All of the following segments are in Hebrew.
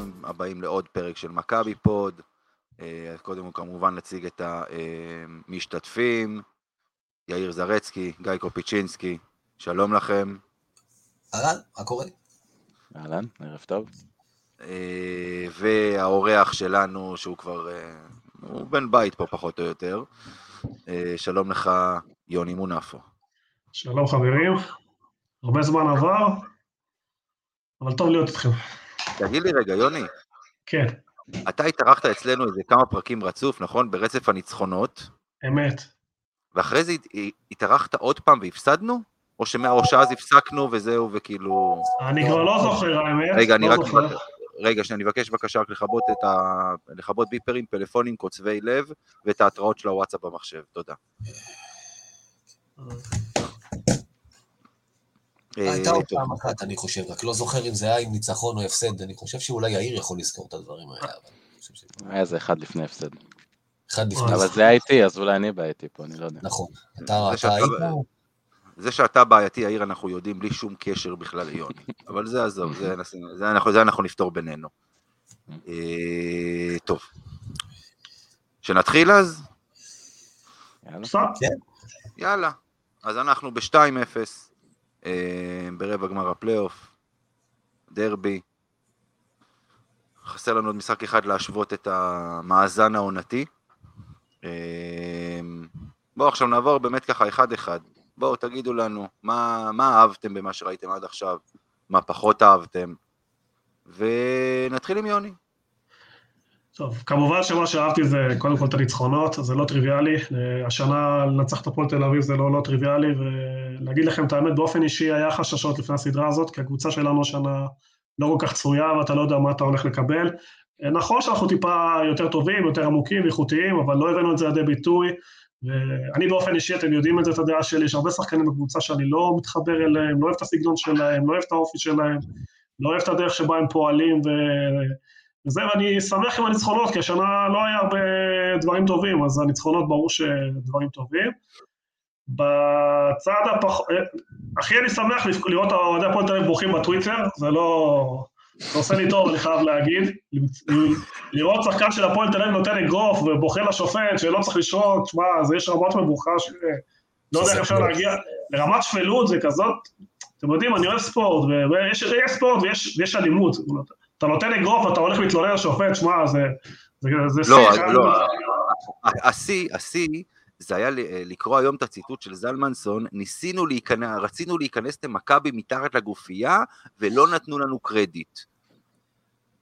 ברוכים הבאים לעוד פרק של מכבי פוד. אה, קודם כל כמובן נציג את המשתתפים, יאיר זרצקי, גיא קופיצ'ינסקי, שלום לכם. אהלן, מה קורה? אהלן, ערב טוב. אה, והאורח שלנו, שהוא כבר, אה, הוא בן בית פה פחות או יותר, שלום לך, יוני מונפו. שלום חברים, הרבה זמן עבר, אבל טוב להיות איתכם. תגיד לי רגע, יוני, כן, אתה התארחת אצלנו איזה כמה פרקים רצוף, נכון? ברצף הניצחונות, אמת. ואחרי זה הת- התארחת עוד פעם והפסדנו? או שאז הפסקנו וזהו, וכאילו... אני כבר לא זוכר האמת, רגע, אני לא רק... רגע, שאני מבקש בבקשה רק לכבות את ה... לכבות ביפרים, פלאפונים, קוצבי לב, ואת ההתראות של הוואטסאפ במחשב. תודה. אה, הייתה עוד. פעם אחת, אני חושב, רק לא זוכר אם זה היה עם ניצחון או הפסד, אני חושב שאולי יאיר יכול לזכור את הדברים האלה, אבל אני חושב ש... היה איזה אחד לפני הפסד. אחד לפני אבל אבל זה היה איתי, אז אולי אני בעייתי פה, אני לא יודע. נכון. זה אתה היית... זה שאתה בעייתי, יאיר, אנחנו יודעים, בלי שום קשר בכלל ליוני. אבל זה עזוב, זה זה אנחנו- זה אנחנו נפתור בינינו. אה, טוב. שנתחיל אז? יאללה. יאללה. אז אנחנו ב-2-0 אה, ברבע גמר הפלייאוף, דרבי. חסר לנו עוד משחק אחד להשוות את המאזן העונתי. אה, בואו עכשיו נעבור באמת ככה אחד-אחד. בואו תגידו לנו מה, מה אהבתם במה שראיתם עד עכשיו, מה פחות אהבתם, ונתחיל עם יוני. טוב, כמובן שמה שאהבתי זה קודם כל את הניצחונות, זה לא טריוויאלי. אה, השנה לנצח את הפועל תל אביב זה לא, לא טריוויאלי, ולהגיד לכם את האמת, באופן אישי היה חששות לפני הסדרה הזאת, כי הקבוצה שלנו השנה לא כל כך צפויה, ואתה לא יודע מה אתה הולך לקבל. אה, נכון שאנחנו טיפה יותר טובים, יותר עמוקים, איכותיים, אבל לא הבאנו את זה לידי ביטוי. ואני באופן אישי, אתם יודעים את זה, את הדעה שלי, יש הרבה שחקנים בקבוצה שאני לא מתחבר אליהם, לא אוהב את הסגנון שלהם, לא אוהב את האופי שלהם, לא אוהב את הדרך שבה הם פועלים, ו... וזה, ואני שמח עם הניצחונות, כי השנה לא היה הרבה דברים טובים, אז הניצחונות ברור שדברים טובים. בצד הפח... הכי אני שמח לראות אוהדי הפועל תל אביב בוכים בטוויטר, זה לא... זה עושה לי טוב, אני חייב להגיד. לראות שחקן של הפועל תל אביב נותן אגרוף ובוכה לשופט שלא צריך לשרוק, שמע, אז יש רמת מבוכה ש... לא יודע איך אפשר להגיע, לרמת שפלות זה כזאת, אתם יודעים, אני אוהב ספורט, ויש יש ספורט ויש אלימות. אתה נותן אגרוף ואתה הולך להתלונן לשופט, שמע, זה... זה, זה לא, שיא, לא, השיא, השיא, זה היה לקרוא היום את הציטוט של זלמנסון, ניסינו להיכנס, רצינו להיכנס למכבי מתחת לגופייה, ולא נתנו לנו קרדיט.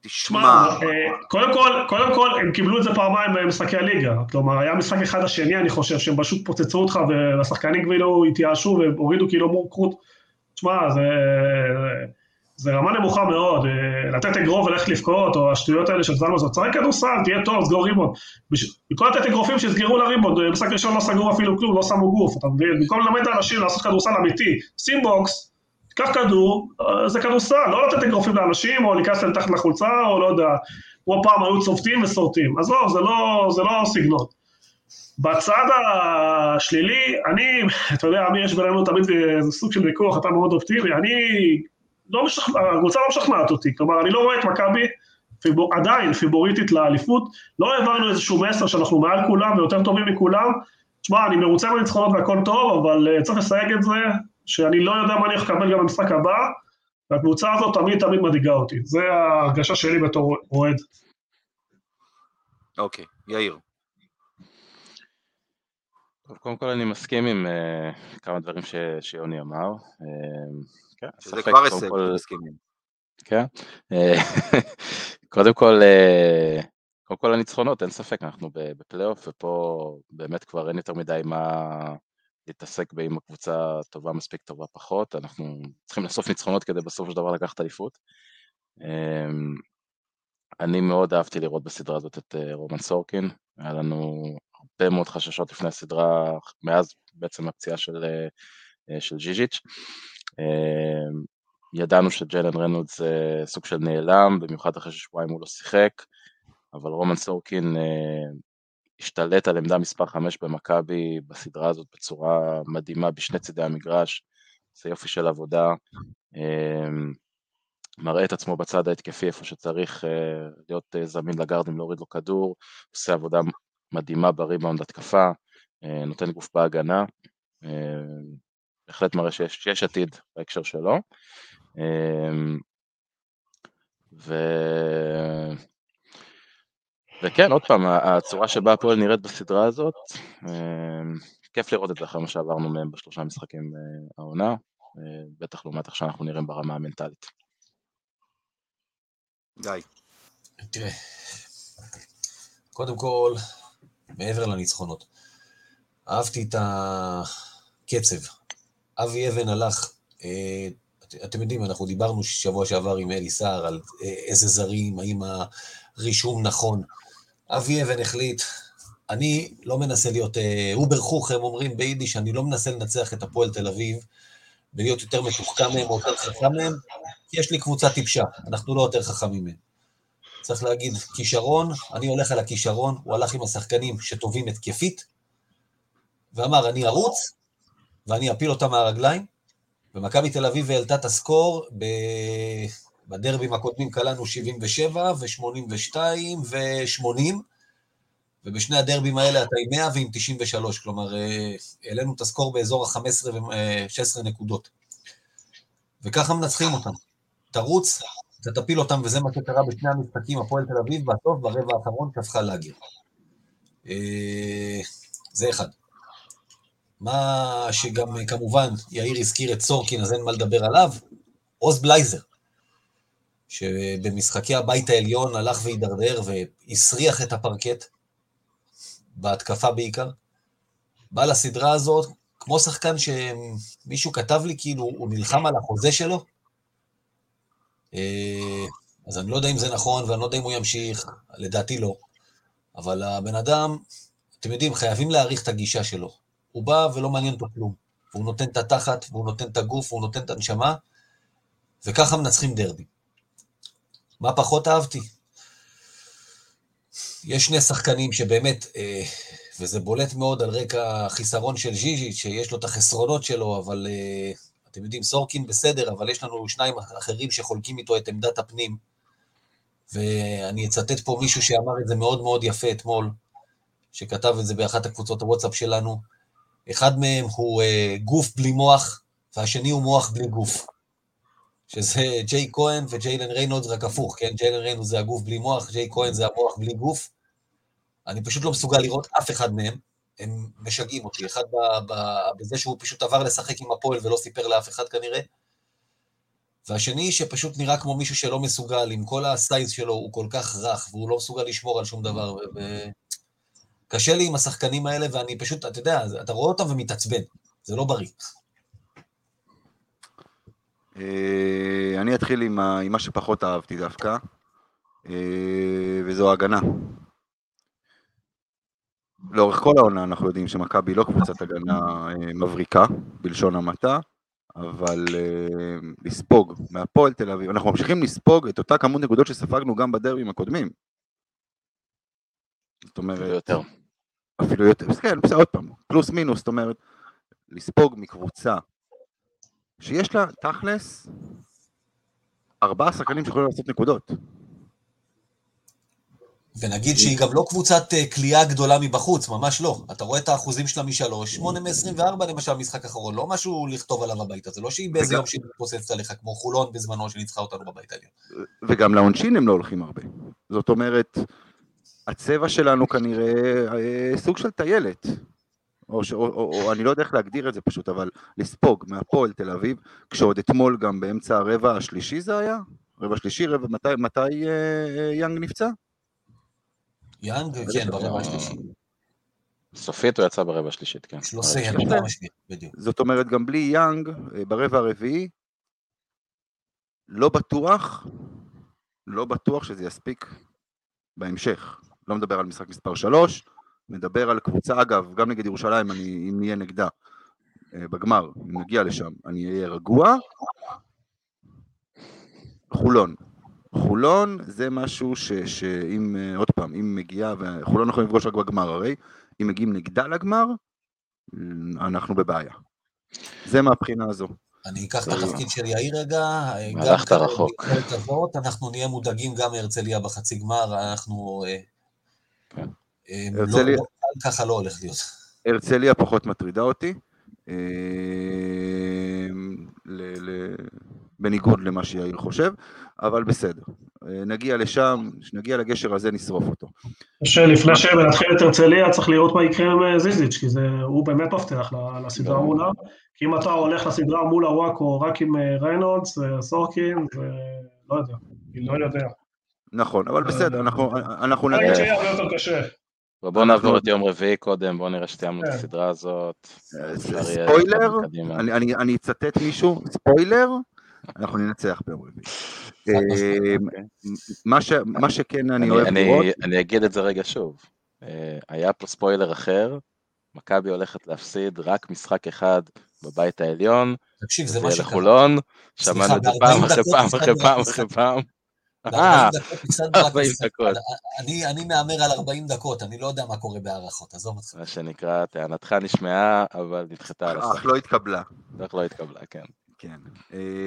תשמע... אה, קודם כל, קודם כל, הם קיבלו את זה פעמיים במשחקי הליגה. כלומר, היה משחק אחד השני, אני חושב, שהם פשוט פוצצו אותך, והשחקנים כאילו התייאשו והורידו כאילו מורכות. תשמע, זה... זה רמה נמוכה מאוד, לתת אגרוף וללכת לבכות, או השטויות האלה של זלמנסון, צחק כדורסל, תהיה טוב, סגור ריבאונד. במקום לתת אגרופים שיסגרו לריבאונד, משחק ראשון לא סגרו אפילו כלום, לא שמו גוף, אתה מבין? במקום ללמד את האנשים לעשות כדורסל אמיתי, שים box, קח כדור, זה כדורסל, לא לתת אגרופים לאנשים, או להיכנס להם תחת לחולצה, או לא יודע, כמו פעם היו צובטים וסורטים. עזוב, זה לא, זה לא סגנון. בצד השלילי, אני, אתה יודע, עמי יש בינינו תמיד איזה סוג של ויכוח, אתה מאוד אופטימי, אני לא משכנע, הקבוצה לא משכנעת אותי, כלומר, אני לא רואה את מכבי פיבור, עדיין פיבוריטית לאליפות, לא העברנו איזשהו מסר שאנחנו מעל כולם ויותר טובים מכולם, תשמע, אני מרוצה מהניצחונות והכל טוב, אבל צריך לסייג את זה, שאני לא יודע מה אני הולך לקבל גם במשחק הבא, והקבוצה הזאת תמיד תמיד מדאיגה אותי, זה ההרגשה שלי בתור אוהד. אוקיי, יאיר. טוב, קודם כל אני מסכים עם uh, כמה דברים ש, שיוני אמר. Uh, כן, שזה כבר הישג. מסכימים. כן. קודם כל, uh, קודם כל הניצחונות, אין ספק, אנחנו בפלייאוף, ופה באמת כבר אין יותר מדי מה להתעסק באם הקבוצה טובה מספיק טובה פחות, אנחנו צריכים לאסוף ניצחונות כדי בסופו של דבר לקחת אליפות. אמ, אני מאוד אהבתי לראות בסדרה הזאת את אה, רומן סורקין, היה לנו הרבה מאוד חששות לפני הסדרה, מאז בעצם הפציעה של, אה, אה, של ז'יז'יץ'. אמ, ידענו שג'לן רנוד זה סוג של נעלם, במיוחד אחרי ששבועיים הוא לא שיחק, אבל רומן סורקין השתלט על עמדה מספר 5 במכבי בסדרה הזאת בצורה מדהימה בשני צידי המגרש, זה יופי של עבודה, אמ, מראה את עצמו בצד ההתקפי איפה שצריך אה, להיות אה, זמין לגארדים להוריד לו כדור, עושה עבודה מדהימה בריבאונד התקפה, אה, נותן גוף בהגנה, בהחלט מראה שיש, שיש עתיד בהקשר שלו. ו... וכן, עוד פעם, הצורה שבה הפועל נראית בסדרה הזאת, כיף לראות את זה אחרי מה שעברנו מהם בשלושה משחקים העונה, בטח לעומת איך שאנחנו נראים ברמה המנטלית. גיא. תראה, קודם כל, מעבר לניצחונות, אהבתי את הקצב. אבי אבן הלך, אה, אתם יודעים, אנחנו דיברנו שבוע שעבר עם אלי סער על אה, איזה זרים, האם הרישום נכון. אבי אבן החליט, אני לא מנסה להיות אה, איבער חכם, אומרים ביידיש, אני לא מנסה לנצח את הפועל תל אביב ולהיות יותר מתוחכם מהם או יותר חכם מהם, כי יש לי קבוצה טיפשה, אנחנו לא יותר חכמים מהם. צריך להגיד, כישרון, אני הולך על הכישרון, הוא הלך עם השחקנים שטובים התקפית, ואמר, אני ארוץ, ואני אפיל אותם מהרגליים, ומכבי תל אביב העלתה את ה score, ב... בדרבים הקודמים קלענו 77 ו-82 ו-80, ובשני הדרבים האלה אתה עם 100 ועם 93, כלומר, אה, העלינו את הסקור באזור ה-15 ו-16 נקודות. וככה מנצחים אותם. תרוץ, אתה תפיל אותם, וזה מה שקרה בשני המשחקים, הפועל תל אביב, בסוף, ברבע האחרון, שפכה לאגר. אה, זה אחד. מה שגם, כמובן, יאיר הזכיר את סורקין, אז אין מה לדבר עליו, עוז בלייזר, שבמשחקי הבית העליון הלך והידרדר והסריח את הפרקט, בהתקפה בעיקר. בא לסדרה הזאת, כמו שחקן שמישהו כתב לי, כאילו, הוא נלחם על החוזה שלו, אה, אז אני לא יודע אם זה נכון, ואני לא יודע אם הוא ימשיך, לדעתי לא. אבל הבן אדם, אתם יודעים, חייבים להעריך את הגישה שלו. הוא בא ולא מעניין אותו כלום. והוא נותן את התחת, והוא נותן את הגוף, והוא נותן את הנשמה, וככה מנצחים דרבי. מה פחות אהבתי? יש שני שחקנים שבאמת, אה, וזה בולט מאוד על רקע החיסרון של ז'יז'י, שיש לו את החסרונות שלו, אבל אה, אתם יודעים, סורקין בסדר, אבל יש לנו שניים אחרים שחולקים איתו את עמדת הפנים. ואני אצטט פה מישהו שאמר את זה מאוד מאוד יפה אתמול, שכתב את זה באחת הקבוצות הוואטסאפ שלנו. אחד מהם הוא uh, גוף בלי מוח, והשני הוא מוח בלי גוף. שזה ג'ייק כהן וג'יילן ריינולדס, רק הפוך, כן? ג'יילן ריינולדס זה הגוף בלי מוח, ג'ייק כהן זה המוח בלי גוף. אני פשוט לא מסוגל לראות אף אחד מהם. הם משגעים אותי. אחד בזה שהוא פשוט עבר לשחק עם הפועל ולא סיפר לאף אחד כנראה. והשני שפשוט נראה כמו מישהו שלא מסוגל, עם כל ה size שלו, הוא כל כך רך, והוא לא מסוגל לשמור על שום דבר. ו... קשה לי עם השחקנים האלה, ואני פשוט, אתה יודע, אתה רואה אותם ומתעצבן, זה לא בריא. אה, אני אתחיל עם מה שפחות אהבתי דווקא, אה, וזו ההגנה. לאורך כל העונה אנחנו יודעים שמכבי לא קבוצת הגנה אה, מבריקה, בלשון המעטה, אבל לספוג מהפועל תל אביב, אנחנו ממשיכים לספוג את אותה כמות נקודות שספגנו גם בדרבים הקודמים. זאת אומרת... יותר. אפילו יותר, כן, בסדר, עוד פעם, פלוס מינוס, זאת אומרת, לספוג מקבוצה שיש לה תכלס ארבעה שחקנים שיכולים לעשות נקודות. ונגיד שהיא גם לא קבוצת כליאה אה, גדולה מבחוץ, ממש לא. אתה רואה את האחוזים שלה משלוש, שמונה מ-24 למשל, משחק אחרון, לא משהו לכתוב עליו הביתה, זה לא שהיא באיזה יום שהיא מתפוצצת עליך, כמו חולון בזמנו שניצחה אותנו בבית העליון. וגם לעונשין הם לא הולכים הרבה. זאת אומרת, הצבע שלנו כנראה אה, סוג של טיילת. או, ש, או, או, או אני לא יודע איך להגדיר את זה פשוט, אבל לספוג מהפועל תל אביב, כשעוד אתמול גם באמצע הרבע השלישי זה היה? רבע שלישי, רבע, מתי, מתי אה, אה, יאנג נפצע? יאנג, בטח כן. ברבע השלישי. סופית הוא יצא ברבע השלישית, כן. השלישית. בפעם השביעית, בדיוק. זאת אומרת, גם בלי יאנג, אה, ברבע הרביעי, לא בטוח, לא בטוח שזה יספיק בהמשך. לא מדבר על משחק מספר 3, מדבר על קבוצה, אגב, גם נגד ירושלים, אני, אם נהיה נגדה אה, בגמר, אם נגיע לשם, אני אהיה רגוע. חולון. חולון זה משהו ש, שאם, אה, עוד פעם, אם מגיעה, וחולון יכולים לפגוש רק בגמר הרי, אם מגיעים נגדה לגמר, אנחנו בבעיה. זה מהבחינה הזו. אני אקח את התפקיד של יאיר רגע. גם הלכת רחוק. אנחנו נהיה מודאגים גם מהרצליה בחצי גמר, אנחנו... כן. אה, הרצליה- לא- לא- ככה לא הולך להיות. הרצליה פחות מטרידה אותי, ל- ל- בניגוד למה שיאיר חושב, אבל בסדר. אה, נגיע לשם, כשנגיע לגשר הזה נשרוף אותו. שלפני שנתחיל את הרצליה צריך לראות מה יקרה עם אה, זיזיץ', כי זה, הוא באמת מפתח ל- לסדרה מולה. כי אם אתה הולך לסדרה מול אלון וואקו רק עם אה, ריינולדס וסורקין, זה לא יודע, אני לא יודע. נכון, אבל בסדר, אנחנו, אנחנו נגיד נגיע. שיהיה הרבה יותר קשה. ובואו נעבור את יום רביעי קודם, בואו נראה שתיאמנו את כן. הסדרה הזאת. אה, ספוילר. אני, אני, אני אצטט מישהו, ספוילר, אנחנו ננצח ביום רביעי. אה, מה, ש, מה שכן אני אני- אוהב אני- לראות, אני אגיד את זה רגע שוב. אה, היה פה ספוילר אחר, מכבי הולכת להפסיד רק משחק אחד בבית העליון, תקשיב, זה מה שקרה. לחולון, שמענו את זה פעם 40 אחרי פעם אחרי פעם. אחרי פעם. ב- אה, 40 דקות 40. אני אני מהמר על 40 דקות, אני לא יודע מה קורה בהערכות, עזוב אותך. מה שנקרא, טענתך נשמעה, אבל נדחתה על הסף. אך לא התקבלה. איך לא התקבלה, כן. כן.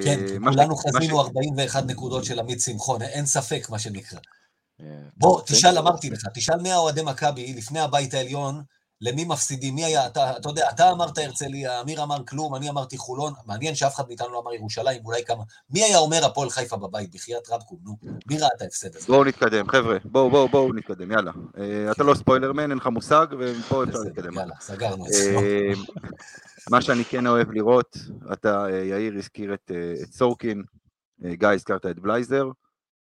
כן, אה, כולנו חזינו 41 נקודות של עמית שמחון, אין ספק מה שנקרא. אה, בוא? תשאל, אמרתי לך, תשאל מי האוהדי מכבי לפני הבית העליון, למי מפסידים, מי היה, אתה, אתה יודע, אתה אמרת הרצליה, אמיר אמר כלום, אני אמרתי חולון, מעניין שאף אחד מאיתנו לא אמר ירושלים, אולי כמה, מי היה אומר הפועל חיפה בבית, בחייאת רבקום, נו, מי ראה את ההפסד הזה? בואו נתקדם, חבר'ה, בואו בואו בואו נתקדם, יאללה. אה, אתה לא ספוילרמן, אין לך מושג, ופה אפשר להתקדם. יאללה, סגרנו את זה. אה, מה שאני כן אוהב לראות, אתה, אה, יאיר הזכיר את, סורקין, גיא הזכרת את בלייזר,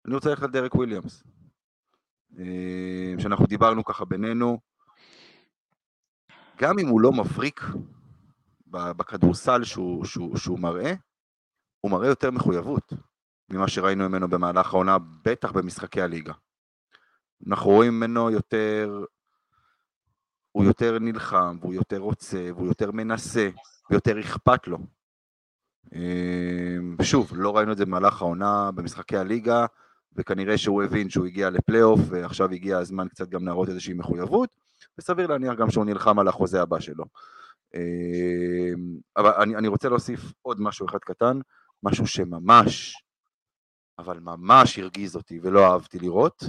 אני רוצה ללכת לדרק וויליאמס. שאנחנו דיברנו ככה בינינו, גם אם הוא לא מבריק בכדורסל שהוא, שהוא, שהוא מראה, הוא מראה יותר מחויבות ממה שראינו ממנו במהלך העונה, בטח במשחקי הליגה. אנחנו רואים ממנו יותר, הוא יותר נלחם, והוא יותר רוצה, והוא יותר מנסה, ויותר אכפת לו. אמ, שוב, לא ראינו את זה במהלך העונה במשחקי הליגה, וכנראה שהוא הבין שהוא הגיע לפלייאוף, ועכשיו הגיע הזמן קצת גם להראות איזושהי מחויבות, וסביר להניח גם שהוא נלחם על החוזה הבא שלו. אמ, אבל אני, אני רוצה להוסיף עוד משהו אחד קטן, משהו שממש, אבל ממש הרגיז אותי ולא אהבתי לראות.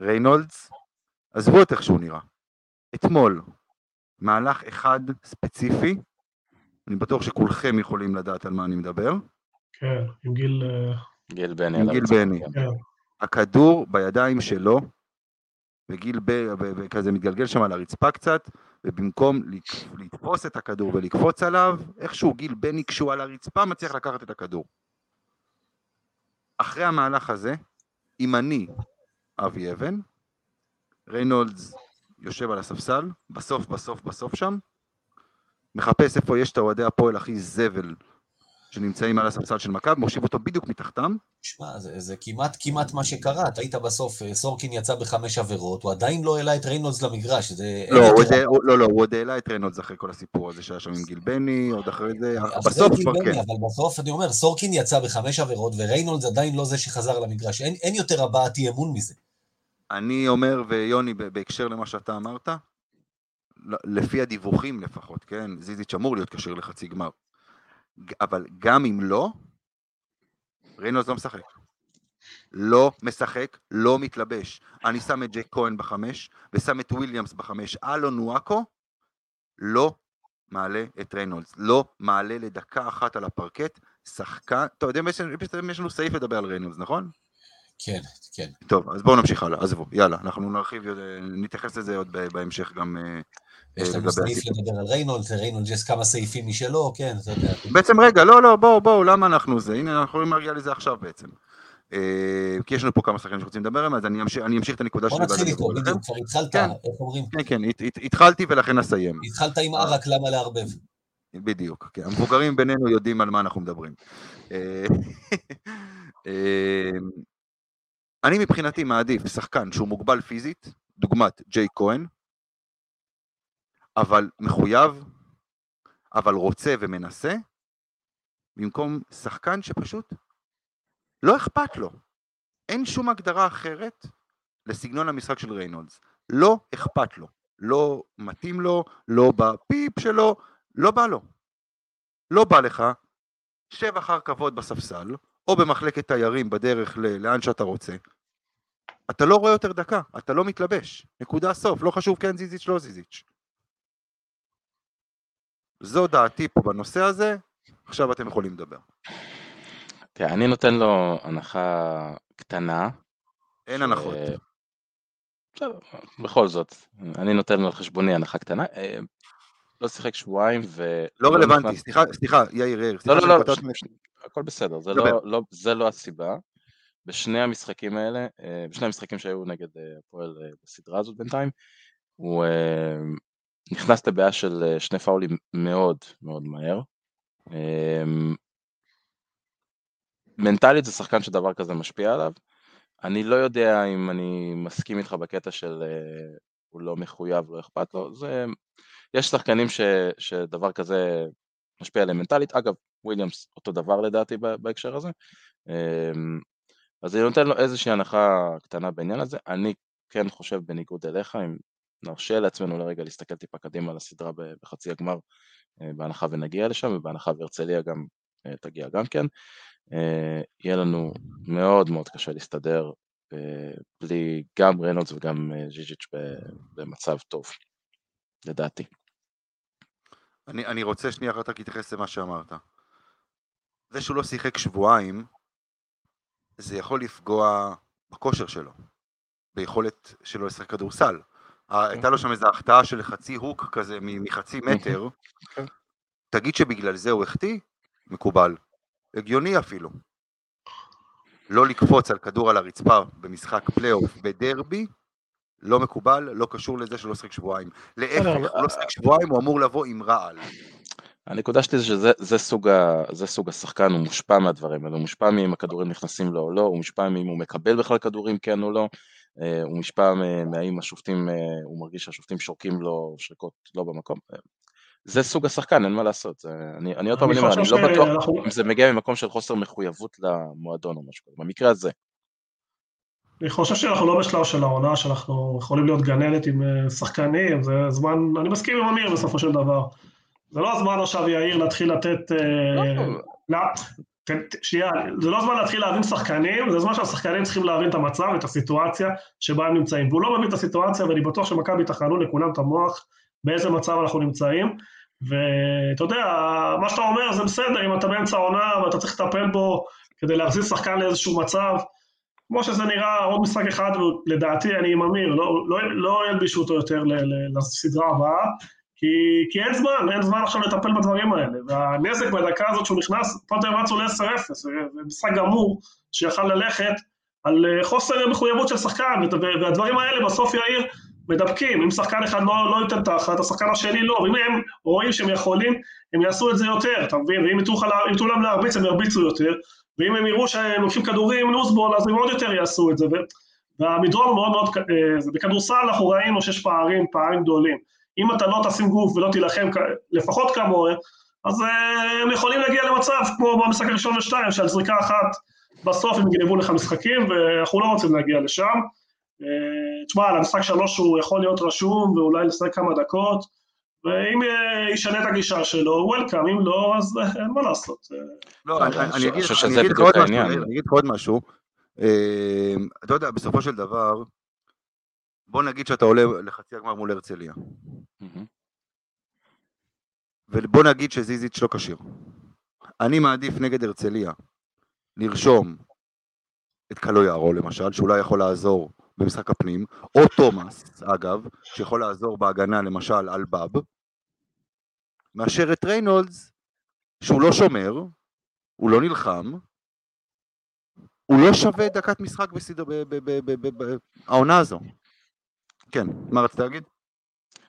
ריינולדס, עזבו את איך שהוא נראה. אתמול, מהלך אחד ספציפי, אני בטוח שכולכם יכולים לדעת על מה אני מדבר, כן, עם גיל... אה, גיל בני. עם גיל בני. כן. כן. הכדור בידיים שלו, וגיל ב... וכזה מתגלגל שם על הרצפה קצת, ובמקום לתפוס את הכדור ולקפוץ עליו, איכשהו גיל בני כשהוא על הרצפה מצליח לקחת את הכדור. אחרי המהלך הזה, אם אני אבי אבן, ריינולדס יושב על הספסל, בסוף בסוף בסוף שם, מחפש איפה יש את האוהדי הפועל הכי זבל שנמצאים על הספסל של מכבי, מושיב אותו בדיוק מתחתם, שמע, זה, זה כמעט כמעט מה שקרה, אתה היית בסוף, אה, סורקין יצא בחמש עבירות, הוא עדיין לא העלה את ריינולדס למגרש, זה... לא, הוא עוד- הוא- לא, לא, הוא עוד העלה את ריינולדס אחרי כל הסיפור הזה שהיה שם עם גיל בני, עוד אחרי זה, אחרי בסוף כבר כן. אבל בסוף אני אומר, סורקין יצא בחמש עבירות, וריינולדס עדיין לא זה שחזר למגרש, אין, אין יותר הבעת אי אמון מזה. אני אומר, ויוני, בהקשר למה שאתה אמרת, לפי הדיווחים לפחות, כן, זיזיץ' אמור להיות כשיר לחצי גמר. אבל גם אם לא, ריינולדס לא משחק. לא משחק, לא מתלבש. אני שם את ג'ייק כהן בחמש, ושם את וויליאמס בחמש. אלון וואקו לא מעלה את ריינולדס, לא מעלה לדקה אחת על הפרקט, שחקן, אתה יודע, יש, לנו סעיף לדבר על ריינולדס, נכון? כן, כן. טוב, אז בואו נמשיך הלאה, עזבו, יאללה, אנחנו נרחיב, אה, נתייחס לזה עוד בהמשך גם אה, יש לנו סעיף. לדבר על ריינולדס, לריינולדס יש כמה סעיפים משלו, כן, אתה יודע. בעצם רגע, לא, לא, בואו, בואו, למה אנחנו זה? הנה, אנחנו יכולים להגיע לזה עכשיו בעצם. אה, כי יש לנו פה כמה שחקנים שרוצים לדבר עליהם, אז אני אמשיך, אני אמשיך את הנקודה בוא שלי. נתחיל ואז אני איתו. בדיוק, כבר התחלת, כן. איך אומרים? כן, כן, הת- הת- התחלתי ולכן אסיים. התחלת עם ערק, למה לערבב? בדיוק, כן. המבוגרים בינינו יודעים על מה אנחנו מדברים. אה, אה, אני מבחינתי מעדיף שחקן שהוא מוגבל פיזית, דוגמת ג'יי כהן, אבל מחויב, אבל רוצה ומנסה, במקום שחקן שפשוט לא אכפת לו. אין שום הגדרה אחרת לסגנון המשחק של ריינולדס. לא אכפת לו. לא מתאים לו, לא בפיפ שלו, לא בא לו. לא בא לך, שב אחר כבוד בספסל, או במחלקת תיירים בדרך ל- לאן שאתה רוצה. אתה לא רואה יותר דקה, אתה לא מתלבש. נקודה סוף, לא חשוב כן זיזיץ' לא זיזיץ'. זו דעתי פה בנושא הזה, עכשיו אתם יכולים לדבר. תראה, אני נותן לו הנחה קטנה. אין הנחות. בסדר, בכל זאת, אני נותן לו על חשבוני הנחה קטנה. אה, לא שיחק שבועיים ו... לא רלוונטי, נכנס- סליחה, סליחה, יאיר, יאיר, לא, לא, לא, הכל בסדר, זה. לא, לא, זה לא הסיבה. בשני המשחקים האלה, אה, בשני המשחקים שהיו נגד אה, הפועל בסדרה הזאת בינתיים, הוא נכנס לבעיה של אה, שני פאולים מאוד מאוד מהר. אה, מנטלית זה שחקן שדבר כזה משפיע עליו. אני לא יודע אם אני מסכים איתך בקטע של אה, הוא לא מחויב, לא אכפת לו. זה, יש שחקנים ש, שדבר כזה משפיע עליהם מנטלית. אגב, וויליאמס אותו דבר לדעתי בהקשר הזה. אה, אז אני נותן לו איזושהי הנחה קטנה בעניין הזה. אני כן חושב בניגוד אליך, אם נרשה לעצמנו לרגע להסתכל טיפה קדימה על הסדרה בחצי הגמר, אה, בהנחה ונגיע לשם, ובהנחה והרצליה גם אה, תגיע גם כן, אה, יהיה לנו מאוד מאוד קשה להסתדר בלי גם ריינולדס וגם ז'יז'יץ' במצב טוב, לדעתי. אני, אני רוצה שנייה אחת רק להתייחס למה שאמרת. זה שהוא לא שיחק שבועיים, זה יכול לפגוע בכושר שלו, ביכולת שלו לשחק כדורסל. הייתה לו שם איזו החטאה של חצי הוק כזה מחצי מטר, כן. תגיד שבגלל זה הוא החטיא? מקובל. הגיוני אפילו. לא לקפוץ על כדור על הרצפה במשחק פלייאוף בדרבי, לא מקובל, לא קשור לזה שלא שיחק שבועיים. להפך, לא שיחק שבועיים, הוא אמור לבוא עם רעל. הנקודה שלי זה שזה זה סוג, ה, זה סוג השחקן, הוא מושפע מהדברים האלה, הוא מושפע מאם הכדורים נכנסים לו או לא, הוא מושפע מאם הוא מקבל בכלל כדורים כן או לא, הוא מושפע מ- מהאם השופטים, אה, הוא מרגיש שהשופטים שורקים לו שריקות לא במקום. אה, זה סוג השחקן, אין מה לעשות. אני, אני עוד פעם אני אומר, אני לא בטוח אם זה מגיע ממקום של חוסר מחויבות למועדון או משהו כזה, במקרה הזה. אני חושב שאנחנו לא בשלב של העונה, שאנחנו יכולים להיות גננת עם אה, שחקנים, זה זמן, אני מסכים עם אמיר בסופו של דבר. זה לא הזמן עכשיו, יאיר, להתחיל לתת... ת- שנייה, זה לא זמן להתחיל להבין שחקנים, זה זמן שהשחקנים צריכים להבין את המצב, את הסיטואציה שבה הם נמצאים. והוא לא מבין את הסיטואציה, ואני בטוח שמכבי תחנו לכולם את המוח באיזה מצב אנחנו נמצאים. ואתה יודע, מה שאתה אומר זה בסדר, אם אתה באמצע העונה ואתה צריך לטפל בו כדי להחזיר שחקן לאיזשהו מצב, כמו שזה נראה עוד משחק אחד, לדעתי אני עם אמיר, לא, לא, לא ילבישו אותו יותר לסדרה הבאה, כי, כי אין זמן, אין זמן עכשיו לטפל בדברים האלה. והנזק בדקה הזאת שהוא נכנס, אתם רצו ל-10-0, זה משחק גמור שיכל ללכת על אה, חוסר מחויבות של שחקן, והדברים האלה בסוף יאיר מדבקים, אם שחקן אחד לא, לא ייתן תחת, השחקן השני לא, ואם הם רואים שהם יכולים, הם יעשו את זה יותר, אתה מבין? ואם ייתנו להם להרביץ, הם ירביצו יותר, ואם הם יראו שהם לוקחים כדורים לוזבול, אז הם עוד יותר יעשו את זה. והמדרון מאוד מאוד, אה, בכדורסל אנחנו ראינו שיש פערים, פערים גדולים. אם אתה לא תשים גוף ולא תילחם לפחות כמוהם, אז אה, הם יכולים להגיע למצב כמו במשחק הראשון ושתיים, שעל זריקה אחת בסוף הם יגנבו לך משחקים, ואנחנו לא רוצים להגיע לשם. אה, תשמע, על המשחק שלוש הוא יכול להיות רשום ואולי לשחק כמה דקות, ואם אה, ישנה את הגישה שלו, וולקאם, אם לא, אז אין מה לעשות. לא, אני- אגיד לך עוד משהו, אתה יודע, בסופו של דבר, בוא נגיד שאתה עולה לחצי הגמר מול הרצליה. ובוא נגיד שזיזיץ' לא כשיר. אני מעדיף נגד הרצליה לרשום את קלויארו למשל, שאולי יכול לעזור במשחק הפנים, או תומאס, אגב, שיכול לעזור בהגנה למשל על באב, מאשר את ריינולדס, שהוא לא שומר, הוא לא נלחם, הוא לא שווה דקת משחק בסדר, העונה הזו. כן, מה רצית להגיד?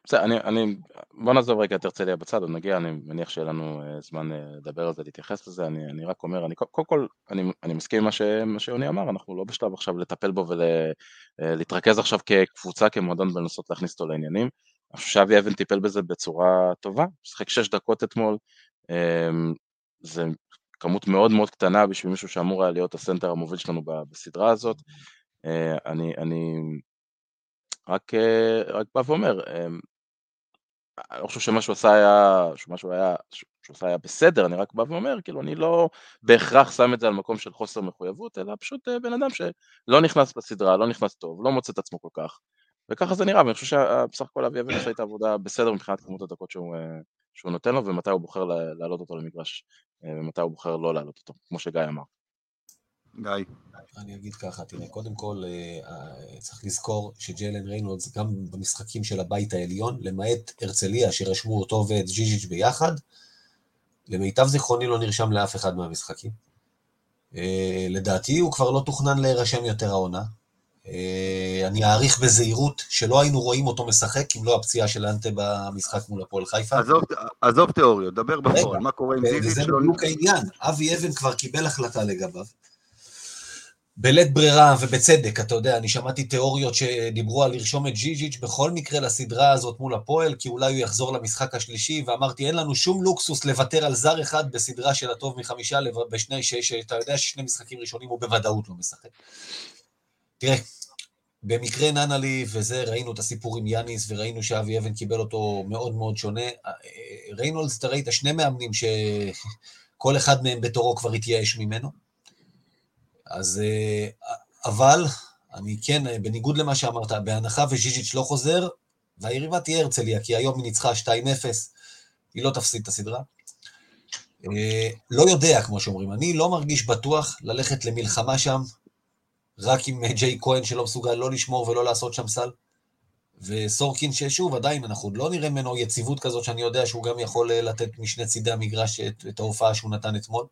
בסדר, אני, אני, בוא נעזוב רגע את הרצליה בצד, עוד נגיע, אני מניח שיהיה לנו uh, זמן uh, לדבר על זה, להתייחס לזה, אני, אני רק אומר, אני, קודם כל, אני, אני מסכים עם מה, ש, מה שיוני אמר, אנחנו לא בשלב עכשיו לטפל בו ולהתרכז ול, uh, עכשיו כקבוצה, כמועדון, ולנסות להכניס אותו לעניינים. אני חושב אבן טיפל בזה בצורה טובה, שיחק שש דקות אתמול, um, זה כמות מאוד מאוד קטנה בשביל מישהו שאמור היה להיות הסנטר המוביל שלנו בסדרה הזאת. אני, אני רק, רק בא ואומר, אני לא חושב שמה שהוא עשה היה, שמה שהוא היה, שהוא עשה היה בסדר, אני רק בא ואומר, כאילו אני לא בהכרח שם את זה על מקום של חוסר מחויבות, אלא פשוט אה, בן אדם שלא נכנס לסדרה, לא נכנס טוב, לא מוצא את עצמו כל כך, וככה זה נראה, ואני חושב שבסך הכל אבי אבן עושה את העבודה בסדר מבחינת כמות הדקות שהוא, אה, שהוא נותן לו, ומתי הוא בוחר להעלות אותו למגרש, אה, ומתי הוא בוחר לא להעלות אותו, כמו שגיא אמר. גיא. אני אגיד ככה, תראה, קודם כל אה, אה, צריך לזכור שג'יילן ריינולדס, גם במשחקים של הבית העליון, למעט הרצליה שרשמו אותו ואת ג'יז'יץ' ביחד, למיטב זיכרוני לא נרשם לאף אחד מהמשחקים. אה, לדעתי הוא כבר לא תוכנן להירשם יותר העונה. אני אעריך בזהירות שלא היינו רואים אותו משחק אם לא הפציעה של אנטה במשחק מול הפועל חיפה. עזוב, עזוב תיאוריות, דבר בפועל, מה קורה עם זיזיץ'? וזה בדיוק העניין, אבי אבן כבר קיבל החלטה לגביו. בלית ברירה ובצדק, אתה יודע, אני שמעתי תיאוריות שדיברו על לרשום את ג'יג'יץ' בכל מקרה לסדרה הזאת מול הפועל, כי אולי הוא יחזור למשחק השלישי, ואמרתי, אין לנו שום לוקסוס לוותר על זר אחד בסדרה של הטוב מחמישה, בשני, שאתה יודע ששני משחקים ראשונים הוא בוודאות לא משחק. תראה, במקרה ננלי וזה, ראינו את הסיפור עם יאניס, וראינו שאבי אבן קיבל אותו מאוד מאוד שונה. ריינולדס, אתה ראית שני מאמנים שכל אחד מהם בתורו כבר התייאש ממנו. אז אה, אבל, אני כן, אה, בניגוד למה שאמרת, בהנחה וז'יז'יץ' לא חוזר, והיריבה תהיה הרצליה, כי היום היא ניצחה 2-0, היא לא תפסיד את הסדרה. אה, לא יודע, כמו שאומרים, אני לא מרגיש בטוח ללכת למלחמה שם, רק עם ג'יי כהן שלא מסוגל לא לשמור ולא לעשות שם סל. וסורקין ששוב, עדיין, אנחנו לא נראה ממנו יציבות כזאת שאני יודע שהוא גם יכול לתת משני צידי המגרש את, את ההופעה שהוא נתן אתמול.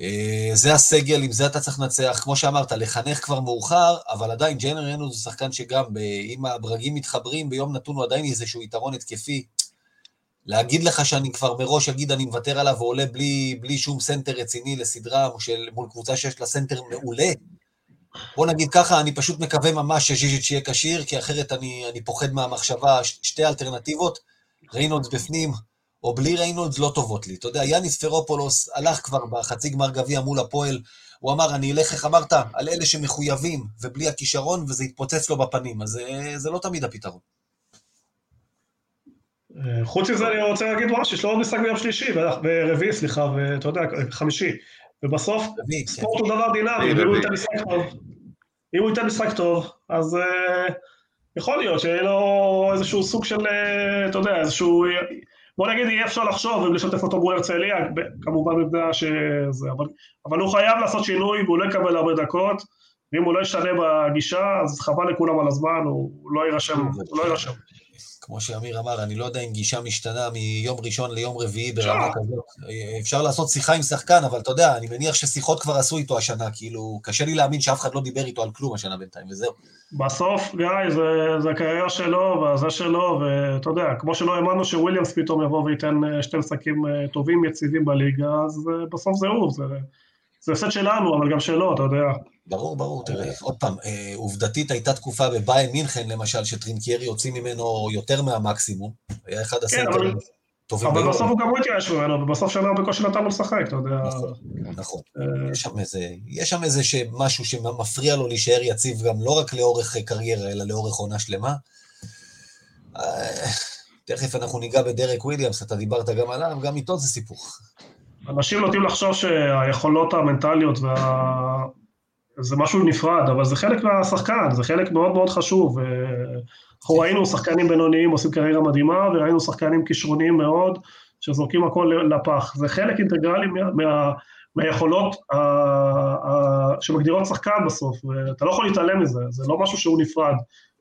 אה, זה הסגל, עם זה אתה צריך לנצח. כמו שאמרת, לחנך כבר מאוחר, אבל עדיין ג'יילן ריינולדס זה שחקן שגם, אם הברגים מתחברים, ביום נתון הוא עדיין איזשהו יתרון התקפי. להגיד לך שאני כבר מראש אגיד אני מוותר עליו ועולה בלי, בלי שום סנטר רציני לסדרה של, מול קבוצה שיש לה סנטר מעולה, בוא נגיד ככה, אני פשוט מקווה ממש שזיזיץ' יהיה כשיר, כי אחרת אני, אני פוחד מהמחשבה, שתי אלטרנטיבות, ריינולדס בפנים, או בלי ריינולדס לא טובות לי. אתה יודע, יאניס ספרופולוס הלך כבר בחצי גמר גביע מול הפועל, הוא אמר, אני אלך, איך אמרת, על אלה שמחויבים ובלי הכישרון, וזה יתפוצץ לו בפנים, אז זה, אה, זה לא תמיד הפתרון. אה, חוץ מזה אני רוצה להגיד משהו, יש לו עוד משחק ביום שלישי, ברביעי, סליחה, ואתה יודע, חמישי. ובסוף, כן. ספורט הוא דבר דינמי, ואם הוא ייתן משחק טוב, אם הוא ייתן משחק טוב, אז uh, יכול להיות שיהיה לו איזשהו סוג של, אתה יודע, איזשהו בוא נגיד יהיה אפשר לחשוב אם לשתף אותו מול הרצליה, כמובן בגלל שזה, אבל, אבל הוא חייב לעשות שינוי והוא לא יקבל הרבה דקות, ואם הוא לא ישתנה בגישה, אז חבל לכולם על הזמן, הוא, לא יירשם, הוא לא יירשם. כמו שאמיר אמר, אני לא יודע אם גישה משתנה מיום ראשון ליום רביעי ברמה כזאת. אפשר לעשות שיחה עם שחקן, אבל אתה יודע, אני מניח ששיחות כבר עשו איתו השנה, כאילו, קשה לי להאמין שאף אחד לא דיבר איתו על כלום השנה בינתיים, וזהו. בסוף, גיא, זה, זה הקריירה שלו, וזה שלו, ואתה יודע, כמו שלא האמנו שוויליאמס פתאום יבוא וייתן אה, שתי משחקים אה, טובים, יציבים בליגה, אז אה, בסוף זה הוא, זה, זה הפסד שלנו, אבל גם שלו, אתה יודע. ברור, ברור, תראה, עוד פעם, אה, עובדתית הייתה תקופה בביין מינכן, למשל, שטרינקיירי הוציא ממנו יותר מהמקסימום, היה אחד כן, הסנטרים. אבל בסוף הוא גם הוא התייאש ממנו, ובסוף שנה בקושי נתן לו לשחק, אתה יודע. נכון, נכון. אה, יש שם איזה משהו שמפריע לו להישאר יציב גם לא רק לאורך קריירה, אלא לאורך עונה שלמה. אה, תכף אנחנו ניגע בדרק וויליאמס, אתה דיברת גם עליו, גם איתו זה סיפור. אנשים נוטים לחשוב שהיכולות המנטליות וה... זה משהו נפרד, אבל זה חלק מהשחקן, זה חלק מאוד מאוד חשוב. אנחנו ראינו שחקנים בינוניים עושים קריירה מדהימה, וראינו שחקנים כישרוניים מאוד, שזורקים הכל לפח. זה חלק אינטגרלי מה, מה, מהיכולות ה, ה, שמגדירות שחקן בסוף, ואתה לא יכול להתעלם מזה, זה לא משהו שהוא נפרד.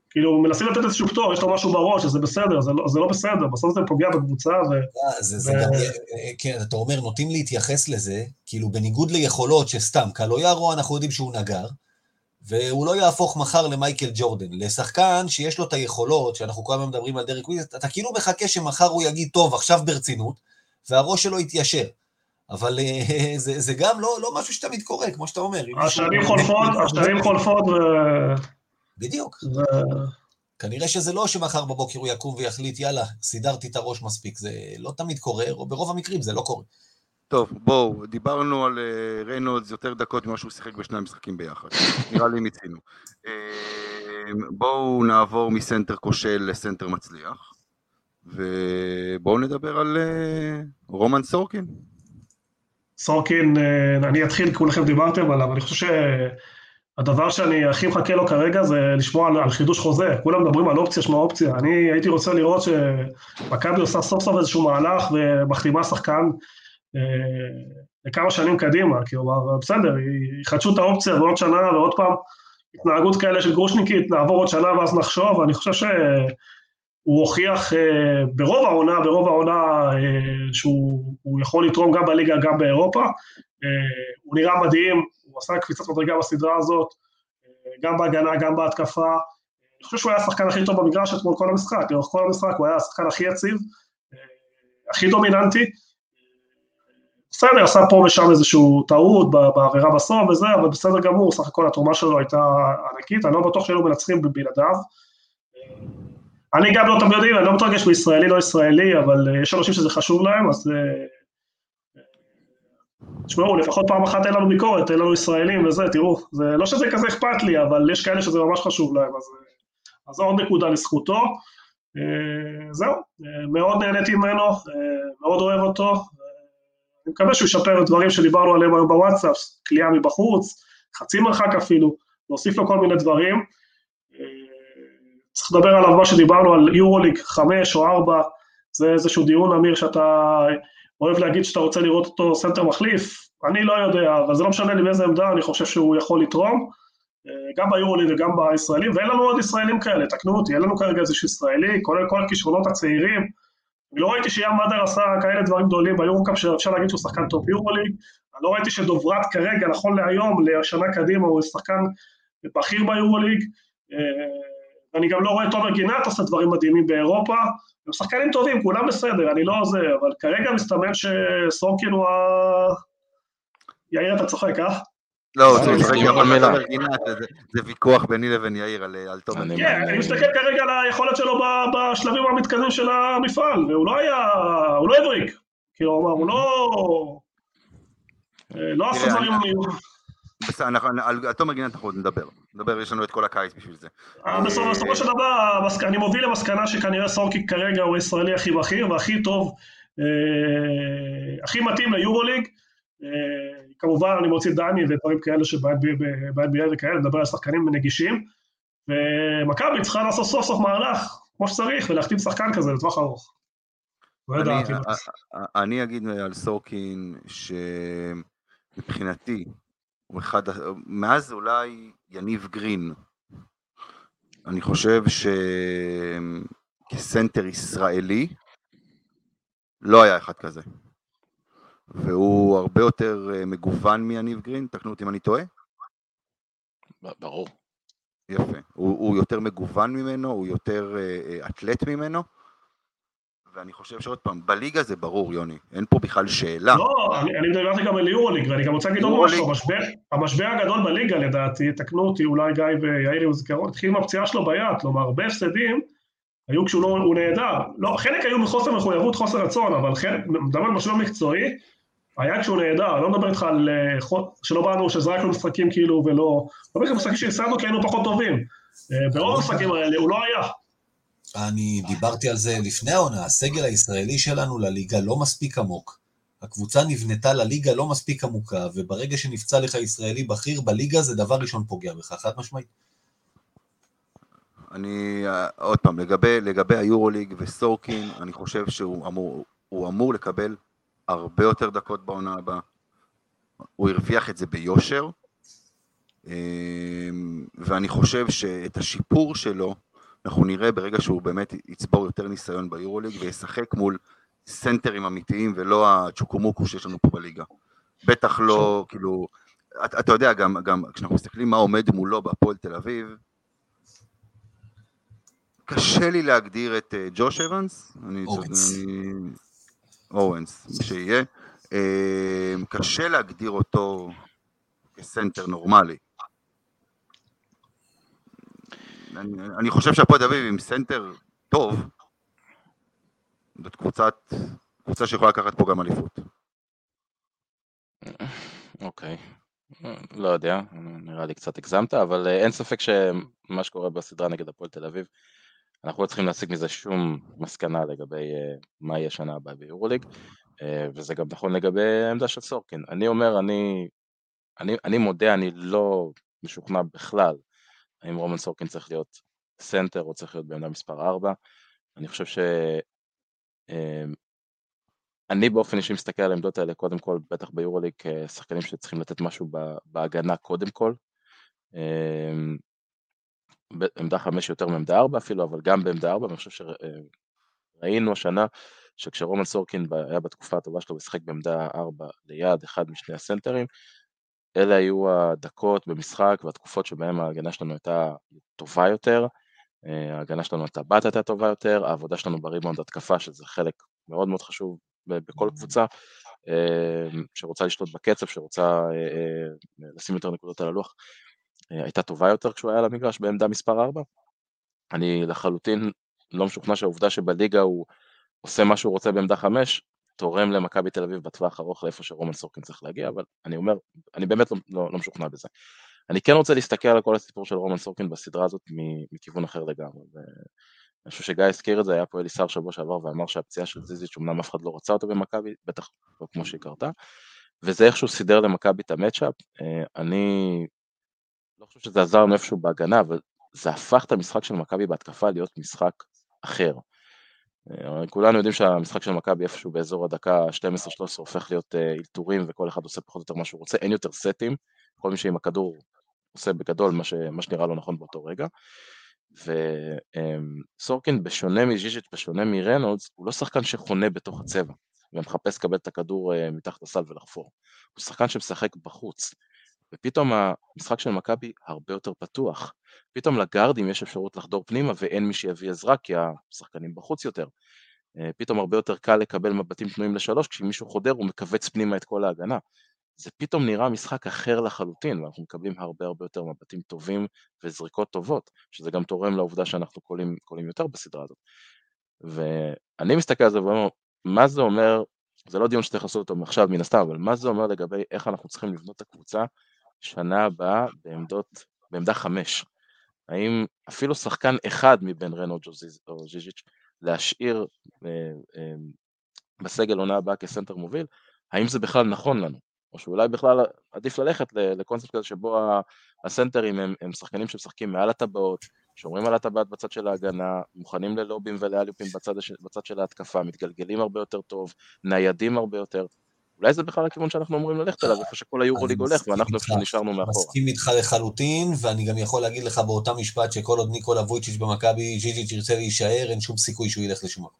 כאילו, מנסים לתת איזשהו פטור, יש לו משהו בראש, שזה בסדר, זה לא, זה לא בסדר, בסוף זה פוגע בקבוצה, ו... אה, זה, זה גם, אה, כן, אתה אומר, נוטים להתייחס לזה, כאילו בניגוד ליכולות שסתם, קלויארו, אנחנו יודעים שהוא נגר, והוא לא יהפוך מחר למייקל ג'ורדן. לשחקן שיש לו את היכולות, שאנחנו כל הזמן מדברים על דה רק וויז, אתה כאילו מחכה שמחר הוא יגיד, טוב, עכשיו ברצינות, והראש שלו יתיישר. אבל אה, זה, זה גם לא, לא משהו שתמיד קורה, כמו שאתה אומר. השנים חולפות, השנים חולפות ו... בדיוק. ו... כנראה שזה לא שמחר בבוקר הוא יקום ויחליט, יאללה, סידרתי את הראש מספיק. זה לא תמיד קורה, או ברוב המקרים זה לא קורה. טוב, בואו, דיברנו על uh, ריינולדס יותר דקות ממה שהוא שיחק בשני המשחקים ביחד. נראה לי מיצינו. Uh, בואו נעבור מסנטר כושל לסנטר מצליח, ובואו נדבר על uh, רומן סורקין. סורקין, uh, אני אתחיל, כולכם דיברתם עליו, אני חושב שהדבר שאני הכי מחכה לו כרגע זה לשמוע על, על חידוש חוזה. כולם מדברים על אופציה, שמה אופציה. אני הייתי רוצה לראות שמכבי עושה סוף סוף איזשהו מהלך ומחתימה שחקן אה, לכמה שנים קדימה, כלומר, בסדר, יחדשו את האופציה ועוד שנה ועוד פעם התנהגות כאלה של גרושניקית, נעבור עוד שנה ואז נחשוב, אני חושב שהוא הוכיח אה, ברוב העונה, ברוב העונה אה, שהוא יכול לתרום גם בליגה, גם באירופה. הוא נראה מדהים, הוא עשה קפיצת מדרגה בסדרה הזאת, גם בהגנה, גם בהתקפה. אני חושב שהוא היה השחקן הכי טוב במגרש אתמול כל המשחק, לאורך כל המשחק הוא היה השחקן הכי יציב, הכי דומיננטי. בסדר, עשה פה ושם איזושהי טעות בעבירה בסוף וזה, אבל בסדר גמור, סך הכל התרומה שלו הייתה ענקית, אני לא בטוח שהיינו מנצחים בבלעדיו. אני גם לא, אתם יודעים, אני לא מתרגש בישראלי, לא ישראלי, אבל יש אנשים שזה חשוב להם, אז... אה, תשמעו, לפחות פעם אחת אין לנו ביקורת, אין לנו ישראלים וזה, תראו, זה לא שזה כזה אכפת לי, אבל יש כאלה שזה ממש חשוב להם, אז, אז זו עוד נקודה לזכותו. אה, זהו, אה, מאוד נהניתי ממנו, מאוד אוהב אותו, אני מקווה שהוא ישפר את דברים שדיברנו עליהם היום בוואטסאפ, קליעה מבחוץ, חצי מרחק אפילו, להוסיף לו כל מיני דברים. אה, צריך לדבר עליו מה שדיברנו על יורוליג 5 או 4, זה איזשהו דיון, אמיר, שאתה אוהב להגיד שאתה רוצה לראות אותו סנטר מחליף, אני לא יודע, אבל זה לא משנה לי באיזה עמדה, אני חושב שהוא יכול לתרום, אה, גם ביורוליג וגם בישראלים, ואין לנו עוד ישראלים כאלה, תקנו אותי, אין לנו כרגע איזשהו ישראלי, כולל כל הכישרונות הצעירים, אני לא ראיתי ים מדר עשה כאלה דברים גדולים ביורוקאפ שאפשר להגיד שהוא שחקן top יורוליג, אני לא ראיתי שדוברת כרגע, נכון להיום, לשנה קדימה, הוא שחקן בכיר ביורוליג, אה, ואני גם לא רואה את תומר גינת עושה דברים מדהימים באירופה, הם שחקנים טובים, כולם בסדר, אני לא זה, אבל כרגע מסתמן שסורקין הוא ה... יאיר, אתה צוחק, אה? לא, זה ויכוח ביני לבין יאיר על תומר. כן, אני מסתכל כרגע על היכולת שלו בשלבים המתקדמים של המפעל, והוא לא היה, הוא לא הבריק. כאילו, הוא לא... לא עשה דברים... בסדר, על תומר גינת אנחנו עוד נדבר. נדבר, יש לנו את כל הקיץ בשביל זה. אה, בסופו של דבר, אני מוביל למסקנה שכנראה סורקיק כרגע הוא הישראלי הכי בכיר והכי טוב, אה, הכי מתאים ליורוליג. אה, כמובן אני מוציא דני ודברים כאלה שב-NBA וכאלה, מדבר על שחקנים נגישים, ומכבי צריכה לעשות סוף סוף מהלך כמו שצריך ולהחתים שחקן כזה לטווח ארוך. לא אני אגיד על סורקין שמבחינתי הוא אחד, מאז אולי יניב גרין, אני חושב שכסנטר ישראלי לא היה אחד כזה. והוא הרבה יותר אה, מגוון מיניב גרין, תקנו אותי אם אני טועה. ברור. יפה. הוא, הוא יותר מגוון ממנו, הוא יותר uh, אתלט ממנו, ואני חושב שעוד פעם, בליגה זה ברור, יוני, אין פה בכלל שאלה. לא, אני, אני מדברתי גם על יורוליג, ואני גם רוצה להגיד עוד משהו, המשבר, המשבר הגדול בליגה לדעתי, תקנו אותי, אולי גיא ויאיר עם זיכרון, התחיל עם הפציעה שלו ביד, כלומר, הרבה הפסדים היו כשהוא לא, נהדר. לא, חלק היו מחוסר מחויבות, חוסר רצון, אבל חלק, מדבר על משהו מקצועי, היה כשהוא נהדר, לא מדבר איתך על אה, שלא באנו, שזרקנו משחקים כאילו ולא... מדבר איתך על משחקים שהפסדנו כי היינו פחות טובים. אה, ברוב המשחקים האלה הוא לא היה. אני דיברתי על זה לפני העונה, הסגל הישראלי שלנו לליגה לא מספיק עמוק. הקבוצה נבנתה לליגה לא מספיק עמוקה, וברגע שנפצע לך ישראלי בכיר בליגה, זה דבר ראשון פוגע בך, חד משמעית. אני, עוד פעם, לגבי, לגבי היורוליג וסורקין, אני חושב שהוא אמור, אמור לקבל הרבה יותר דקות בעונה הבאה. הוא הרוויח את זה ביושר, אמ, ואני חושב שאת השיפור שלו אנחנו נראה ברגע שהוא באמת יצבור יותר ניסיון ביורוליג וישחק מול סנטרים אמיתיים ולא הצ'וקומוקו שיש לנו פה בליגה. בטח לא, כאילו, אתה, אתה יודע, גם, גם כשאנחנו מסתכלים מה עומד מולו בהפועל תל אביב, קשה לי להגדיר את uh, ג'וש אבנס, אני, אורנס. אורנס, שיהיה, אה, קשה להגדיר אותו כסנטר נורמלי. אני, חושב שהפועל תל אביב עם סנטר טוב, זאת קבוצת, קבוצה שיכולה לקחת פה גם אליפות. אוקיי. לא יודע, נראה לי קצת הגזמת, אבל אה, אין ספק שמה שקורה בסדרה נגד הפועל תל אביב, אנחנו לא צריכים להסיק מזה שום מסקנה לגבי אה, מה יהיה שנה הבאה ביורוליג, אה, וזה גם נכון לגבי העמדה של סורקין. אני אומר, אני, אני, אני מודה, אני לא משוכנע בכלל האם רומן סורקין צריך להיות סנטר או צריך להיות בעמדה מספר 4. אני חושב ש... אני באופן אישי מסתכל על העמדות האלה קודם כל, בטח ביורוליג, כשחקנים שצריכים לתת משהו בהגנה קודם כל. אמ, עמדה חמש יותר מעמדה ארבע אפילו, אבל גם בעמדה ארבע, אני חושב שראינו השנה שכשרומן סורקין היה בתקופה הטובה שלו ושיחק בעמדה ארבע ליד אחד משני הסנטרים, אלה היו הדקות במשחק והתקופות שבהן ההגנה שלנו הייתה טובה יותר, אה, ההגנה שלנו הייתה בת הייתה טובה יותר, העבודה שלנו בריבאונד התקפה, שזה חלק מאוד מאוד חשוב בכל קבוצה אה, שרוצה לשלוט בקצב, שרוצה אה, לשים יותר נקודות על הלוח, הייתה טובה יותר כשהוא היה על המגרש בעמדה מספר 4. אני לחלוטין לא משוכנע שהעובדה שבליגה הוא עושה מה שהוא רוצה בעמדה 5, תורם למכבי תל אביב בטווח ארוך לאיפה שרומן סורקין צריך להגיע, אבל אני אומר, אני באמת לא, לא, לא משוכנע בזה. אני כן רוצה להסתכל על כל הסיפור של רומן סורקין בסדרה הזאת מכיוון אחר לגמרי. אני חושב שגיא הזכיר את זה, היה פה אליסר שבוע שעבר ואמר שהפציעה של זיזיץ' אמנם אף אחד לא רצה אותו במכבי, בטח לא כמו שהיא קרתה, וזה איכשהו סידר למכבי את המצ'אפ. אה, אני לא חושב שזה עזר לנו איפשהו בהגנה, אבל זה הפך את המשחק של מכבי בהתקפה להיות משחק אחר. אה, כולנו יודעים שהמשחק של מכבי איפשהו באזור הדקה 12-13 הופך להיות אה, אלתורים וכל אחד עושה פחות או יותר מה שהוא רוצה, אין יותר סטים, כל מי שעם הכדור עושה בגדול מה, ש, מה שנראה לו נכון באותו רגע. וסורקין בשונה מז'יז'יץ', בשונה מרנולדס, הוא לא שחקן שחונה בתוך הצבע ומחפש לקבל את הכדור אה, מתחת לסל ולחפור. הוא שחקן שמשחק בחוץ, ופתאום המשחק של מכבי הרבה יותר פתוח. פתאום לגארדים יש אפשרות לחדור פנימה ואין מי שיביא עזרה כי השחקנים בחוץ יותר. אה, פתאום הרבה יותר קל לקבל מבטים פנויים לשלוש, כשמישהו חודר הוא מכווץ פנימה את כל ההגנה. זה פתאום נראה משחק אחר לחלוטין, ואנחנו מקבלים הרבה הרבה יותר מבטים טובים וזריקות טובות, שזה גם תורם לעובדה שאנחנו קולים, קולים יותר בסדרה הזאת. ואני מסתכל על זה ואומר, מה זה אומר, זה לא דיון שצריך לעשות אותו עכשיו מן הסתם, אבל מה זה אומר לגבי איך אנחנו צריכים לבנות את הקבוצה שנה הבאה בעמדות, בעמדה חמש. האם אפילו שחקן אחד מבין רנו או ז'יז'יץ' להשאיר אה, אה, בסגל עונה הבאה כסנטר מוביל, האם זה בכלל נכון לנו? או שאולי בכלל עדיף ללכת לקונספט כזה שבו הסנטרים הם, הם שחקנים שמשחקים מעל הטבעות, שומרים על הטבעת בצד של ההגנה, מוכנים ללובים ולאליופים בצד, בצד של ההתקפה, מתגלגלים הרבה יותר טוב, ניידים הרבה יותר. אולי זה בכלל הכיוון שאנחנו אמורים ללכת אליו, איפה שכל היורוליג הולך, ואנחנו איפה שנשארנו מאחורה. מסכים איתך לחלוטין, ואני גם יכול להגיד לך באותה משפט שכל עוד ניקולה וויצ'יץ' במכבי, ז'יז'יץ' ירצה להישאר, אין שום סיכוי שהוא ילך לשום מקום.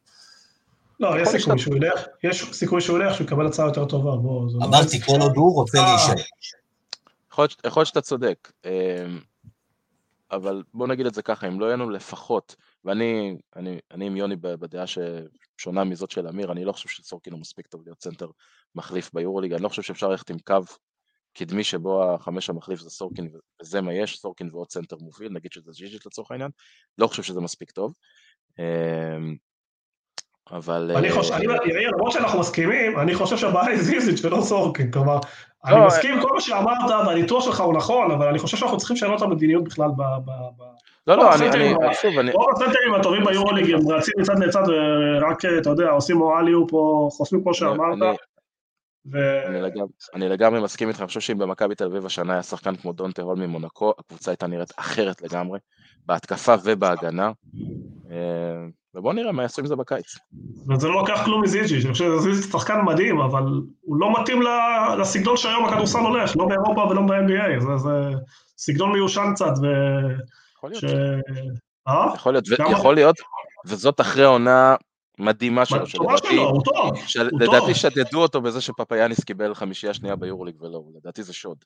לא, יש סיכוי שהוא ילך, יש סיכוי שהוא ילך, שהוא יקבל הצעה יותר טובה, בוא. לא אמרתי, כל עוד הוא רוצה אה. להישאר. יכול להיות שאתה צודק, אמ, אבל בוא נגיד את זה ככה, אם לא יהיה לנו לפחות, ואני אני, אני עם יוני בדעה ששונה מזאת של אמיר, אני לא חושב שסורקין הוא מספיק טוב להיות סנטר מחליף ביורוליג, אני לא חושב שאפשר ללכת עם קו קדמי שבו החמש המחליף זה סורקין וזה מה יש, סורקין ועוד סנטר מוביל, נגיד שזה ז'יז'יץ' לצורך העניין, לא חושב שזה מספיק טוב. אמ, אבל... אני חושב, אני, יאיר, למרות שאנחנו מסכימים, אני חושב שהבעיה היא ז'יז'יץ' ולא סורקין, כלומר, לא, אני מסכים עם כל מה שאמרת, והניתוח שלך הוא נכון, אבל אני חושב שאנחנו צריכים לשנות את המדיניות בכלל ב... לא, לא, אני, שוב, אני, רוב הסנטרים הטובים ביורוליג הם רצים מצד לצד ורק, אתה יודע, עושים מורליו פה, חוסמים כמו שאמרת, ו... אני, לגמרי, אני לגמרי מסכים איתך, אני חושב שאם במכבי תל אביב השנה היה שחקן כמו דונטה הול ממונקו, הקבוצה הייתה נראית אחרת לגמרי, בהתקפה ובהגנה, אה, ובואו נראה מה יעשו עם זה בקיץ. וזה לא לקח כלום מזיז'יץ', אני חושב שזיז'יץ' שחקן מדהים, אבל הוא לא מתאים לסגנון שהיום הכדורסל הולך, לא באירופה ולא ב-NBA, זה, זה סגנון מיושן קצת, ו... יכול להיות. ש... אה? יכול להיות, ו- יכול להיות, וזאת אחרי עונה מדהימה שלו, טובה שלדעתי, שלו, הוא טוב. לדעתי. שדדו אותו בזה שפפאיאניס קיבל חמישייה שנייה ביורוליג ולא, לדעתי זה שוד.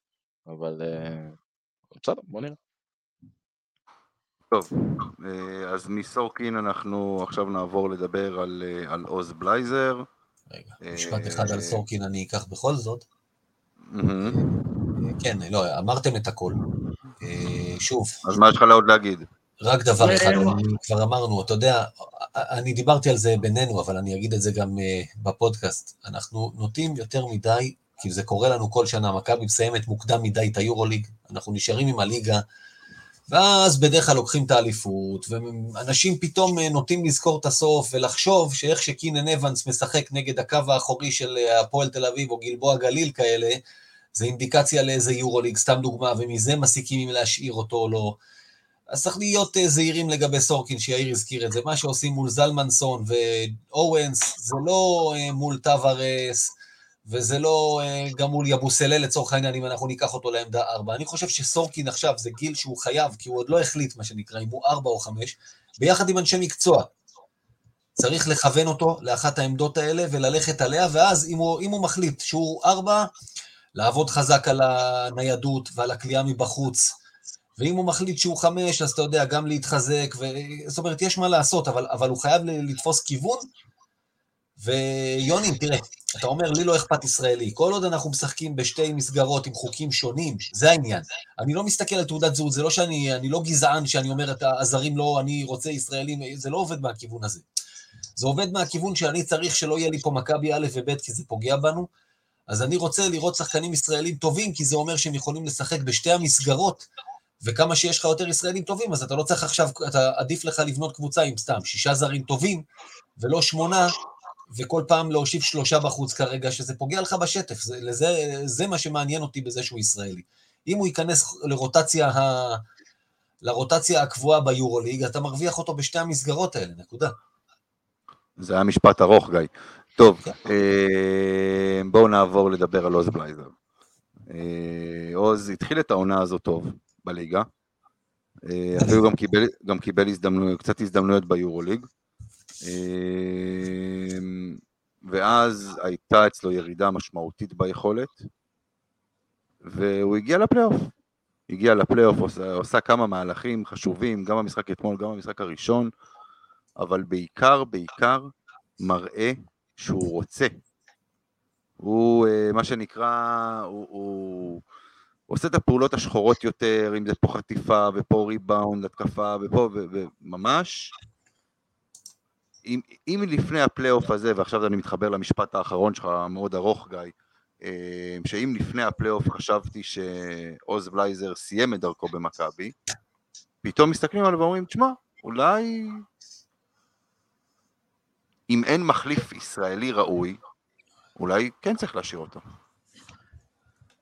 אבל אה, בסדר, בוא נראה. טוב, אה, אז מסורקין אנחנו עכשיו נעבור לדבר על, אה, על עוז בלייזר. רגע, משפט אחד על סורקין אני אקח בכל זאת. כן, לא, אמרתם את הכל. שוב, אז מה יש לך עוד להגיד? רק דבר אחד, כבר אמרנו, אתה יודע, אני דיברתי על זה בינינו, אבל אני אגיד את זה גם אה, בפודקאסט. אנחנו נוטים יותר מדי, כי זה קורה לנו כל שנה, מכבי מסיימת מוקדם מדי את היורוליג, אנחנו נשארים עם הליגה, ואז בדרך כלל לוקחים את האליפות, ואנשים פתאום אה, נוטים לזכור את הסוף ולחשוב שאיך שקינן אבנס משחק נגד הקו האחורי של אה, הפועל תל אביב או גלבוע גליל כאלה, זה אינדיקציה לאיזה יורוליג, סתם דוגמה, ומזה מסיקים אם להשאיר אותו או לא. אז צריך להיות אה, זהירים לגבי סורקין, שיאיר הזכיר את זה. מה שעושים מול זלמנסון ואורנס, זה לא אה, מול טווארס, וזה לא אה, גם מול יבוסלה לצורך העניין, אם אנחנו ניקח אותו לעמדה 4. אני חושב שסורקין עכשיו זה גיל שהוא חייב, כי הוא עוד לא החליט, מה שנקרא, אם הוא 4 או 5, ביחד עם אנשי מקצוע. צריך לכוון אותו לאחת העמדות האלה וללכת עליה, ואז אם הוא, אם הוא מחליט שהוא 4, לעבוד חזק על הניידות ועל הכלייה מבחוץ. ואם הוא מחליט שהוא חמש, אז אתה יודע, גם להתחזק, ו... זאת אומרת, יש מה לעשות, אבל, אבל הוא חייב לתפוס כיוון. ויוני, תראה, אתה אומר, לי לא אכפת ישראלי. כל עוד אנחנו משחקים בשתי מסגרות עם חוקים שונים, זה העניין. אני לא מסתכל על תעודת זהות, זה לא שאני, אני לא גזען שאני אומר את הזרים לא, אני רוצה ישראלים, זה לא עובד מהכיוון הזה. זה עובד מהכיוון שאני צריך שלא יהיה לי פה מכבי א' וב', כי זה פוגע בנו. אז אני רוצה לראות שחקנים ישראלים טובים, כי זה אומר שהם יכולים לשחק בשתי המסגרות, וכמה שיש לך יותר ישראלים טובים, אז אתה לא צריך עכשיו, אתה עדיף לך לבנות קבוצה עם סתם שישה זרים טובים, ולא שמונה, וכל פעם להושיב שלושה בחוץ כרגע, שזה פוגע לך בשטף. זה, לזה, זה מה שמעניין אותי בזה שהוא ישראלי. אם הוא ייכנס לרוטציה, ה, לרוטציה הקבועה ביורוליג, אתה מרוויח אותו בשתי המסגרות האלה, נקודה. זה היה משפט ארוך, גיא. טוב, כן. אה, בואו נעבור לדבר על עוז בלייזר. אה, עוז התחיל את העונה הזו טוב בליגה. אה, אפילו גם קיבל, גם קיבל הזדמנויות, קצת הזדמנויות ביורוליג. אה, ואז הייתה אצלו ירידה משמעותית ביכולת, והוא הגיע לפלייאוף. הגיע לפלייאוף, עושה, עושה כמה מהלכים חשובים, גם במשחק אתמול, גם במשחק הראשון, אבל בעיקר, בעיקר, מראה שהוא רוצה. הוא, אה, מה שנקרא, הוא, הוא עושה את הפעולות השחורות יותר, אם זה פה חטיפה ופה ריבאונד, התקפה ופה, וממש, אם, אם לפני הפלייאוף הזה, ועכשיו אני מתחבר למשפט האחרון שלך, המאוד ארוך, גיא, אה, שאם לפני הפלייאוף חשבתי שעוז בלייזר סיים את דרכו במכבי, פתאום מסתכלים עליו ואומרים, תשמע, אולי אם אין מחליף ישראלי ראוי, אולי כן צריך להשאיר אותו.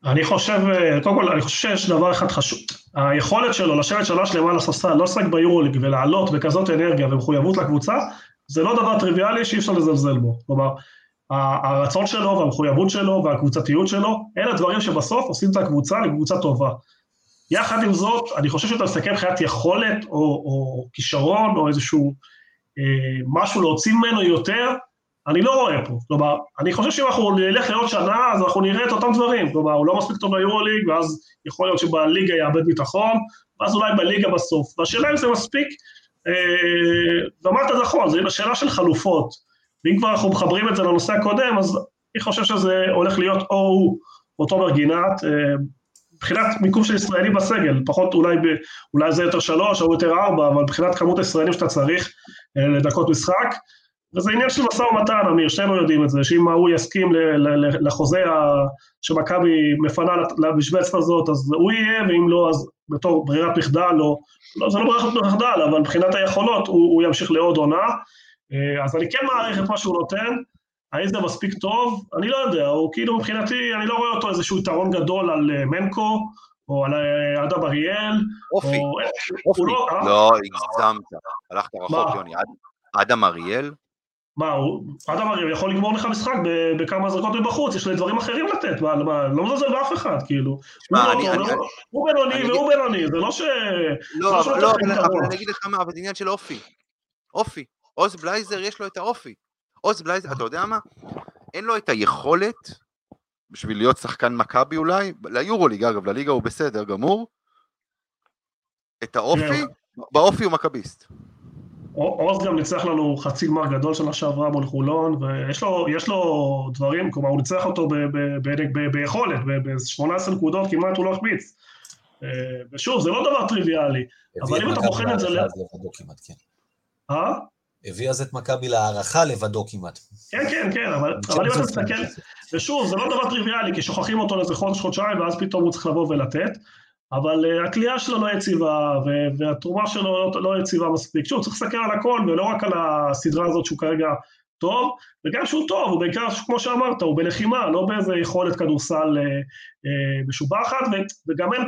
אני חושב, אה, קודם כל, אני חושב שיש דבר אחד חשוב. היכולת שלו לשבת שנה שלמה על הספסל, לא לשחק ביורוליג ולעלות בכזאת אנרגיה ומחויבות לקבוצה, זה לא דבר טריוויאלי שאי אפשר לזלזל בו. כלומר, הרצון שלו והמחויבות שלו והקבוצתיות שלו, אלה דברים שבסוף עושים את הקבוצה לקבוצה טובה. יחד עם זאת, אני חושב שאתה מסתכל מבחינת יכולת או, או כישרון או איזשהו אה, משהו להוציא ממנו יותר, אני לא רואה פה. כלומר, אני חושב שאם אנחנו נלך לעוד שנה, אז אנחנו נראה את אותם דברים. כלומר, הוא לא מספיק טוב ביורוליג, ואז יכול להיות שבליגה יאבד ביטחון, ואז אולי בליגה בסוף. והשאלה אם זה מספיק, אה, ואמרת נכון, זו שאלה של חלופות. ואם כבר אנחנו מחברים את זה לנושא הקודם, אז אני חושב שזה הולך להיות או הוא או תומר גינת, אה, מבחינת מיקום של ישראלים בסגל, פחות אולי, ב, אולי זה יותר שלוש או יותר ארבע, אבל מבחינת כמות הישראלים שאתה צריך אה, לדקות משחק, וזה עניין של משא ומתן, אמיר, שנינו יודעים את זה, שאם ההוא יסכים ל- ל- ל- לחוזה שמכבי מפנה למשבצת הזאת, אז הוא יהיה, ואם לא, אז בתור ברירת מחדל, או, לא, זה לא ברירת מחדל, אבל מבחינת היכולות, הוא, הוא ימשיך לעוד עונה. אה, אז אני כן מעריך את מה שהוא נותן, האם זה מספיק טוב? אני לא יודע, הוא כאילו מבחינתי, אני לא רואה אותו איזשהו יתרון גדול על אה, מנקו, או על אה, אדם אריאל, אופי, או... אופי. לא? לא, הגזמת, הלכת רחוק, מה? יוני. אד- אדם אריאל מה, הוא, אדם הרי יכול לגמור לך משחק בכמה זרקות מבחוץ, יש לי דברים אחרים לתת, מה, מה, לא מזלזל באף אחד, כאילו. שמע, הוא אני- לא- אני- הוא- בינוני והוא בינוני, זה לא ש... לא, לא אבל, לא. אבל אני אגיד לך מה, אבל זה עניין של אופי. אופי. עוז בלייזר יש לו את האופי. עוז בלייזר, אתה יודע מה? אין לו את היכולת, בשביל להיות שחקן מכבי אולי, ליורוליג אגב, לליגה הוא בסדר גמור, את האופי, כן. באופי הוא מכביסט. עוז גם ניצח לנו חצי גמר גדול שנה שעברה מול חולון, ויש לו, דברים, כלומר הוא ניצח אותו ביכולת, ב-18 נקודות כמעט הוא לא החמיץ. אה, ושוב, זה לא דבר טריוויאלי. אבל אם את אתה בוחן את זה להערכה ל- לבדו כמעט, כן. אה? הביא אז את מכבי להערכה לבדו כמעט. כן, כן, כן, אבל, אבל אם אתה מסתכל, ושוב, זה לא דבר טריוויאלי, כי שוכחים אותו לאיזה חודש, חודשיים, ואז פתאום הוא צריך לבוא ולתת, אבל הכלייה שלו לא יציבה, והתרומה שלו לא, לא יציבה מספיק. שוב, צריך להסתכל על הכל, ולא רק על הסדרה הזאת שהוא כרגע טוב, וגם שהוא טוב, הוא בעיקר, כמו שאמרת, הוא בלחימה, לא באיזה יכולת כדורסל uh, uh, משובחת, וגם אין,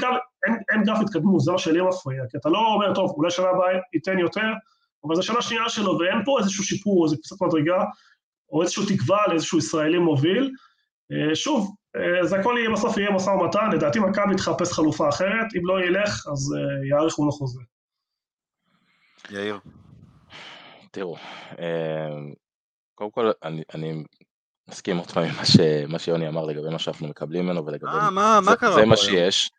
אין, אין גרף התקדמות, זה מה שלי מפריע, כי אתה לא אומר, טוב, אולי שנה הבאה ייתן יותר, אבל זו שנה שנייה שלו, ואין פה איזשהו שיפור, איזו קצת מדרגה, או איזושהי תקווה לאיזשהו ישראלי מוביל. אה, שוב, אה, זה הכל יהיה בסוף יהיה משא ומתן, לדעתי מכבי תחפש חלופה אחרת, אם לא ילך, אז אה, יאריכו לו חוזה. יאיר. תראו, אה, קודם כל אני, אני מסכים עוד פעם עם מה, ש, מה שיוני אמר לגבי מה שאנחנו מקבלים ממנו ולגבי... מה, מה, מה זה, קרה זה מה? שיש.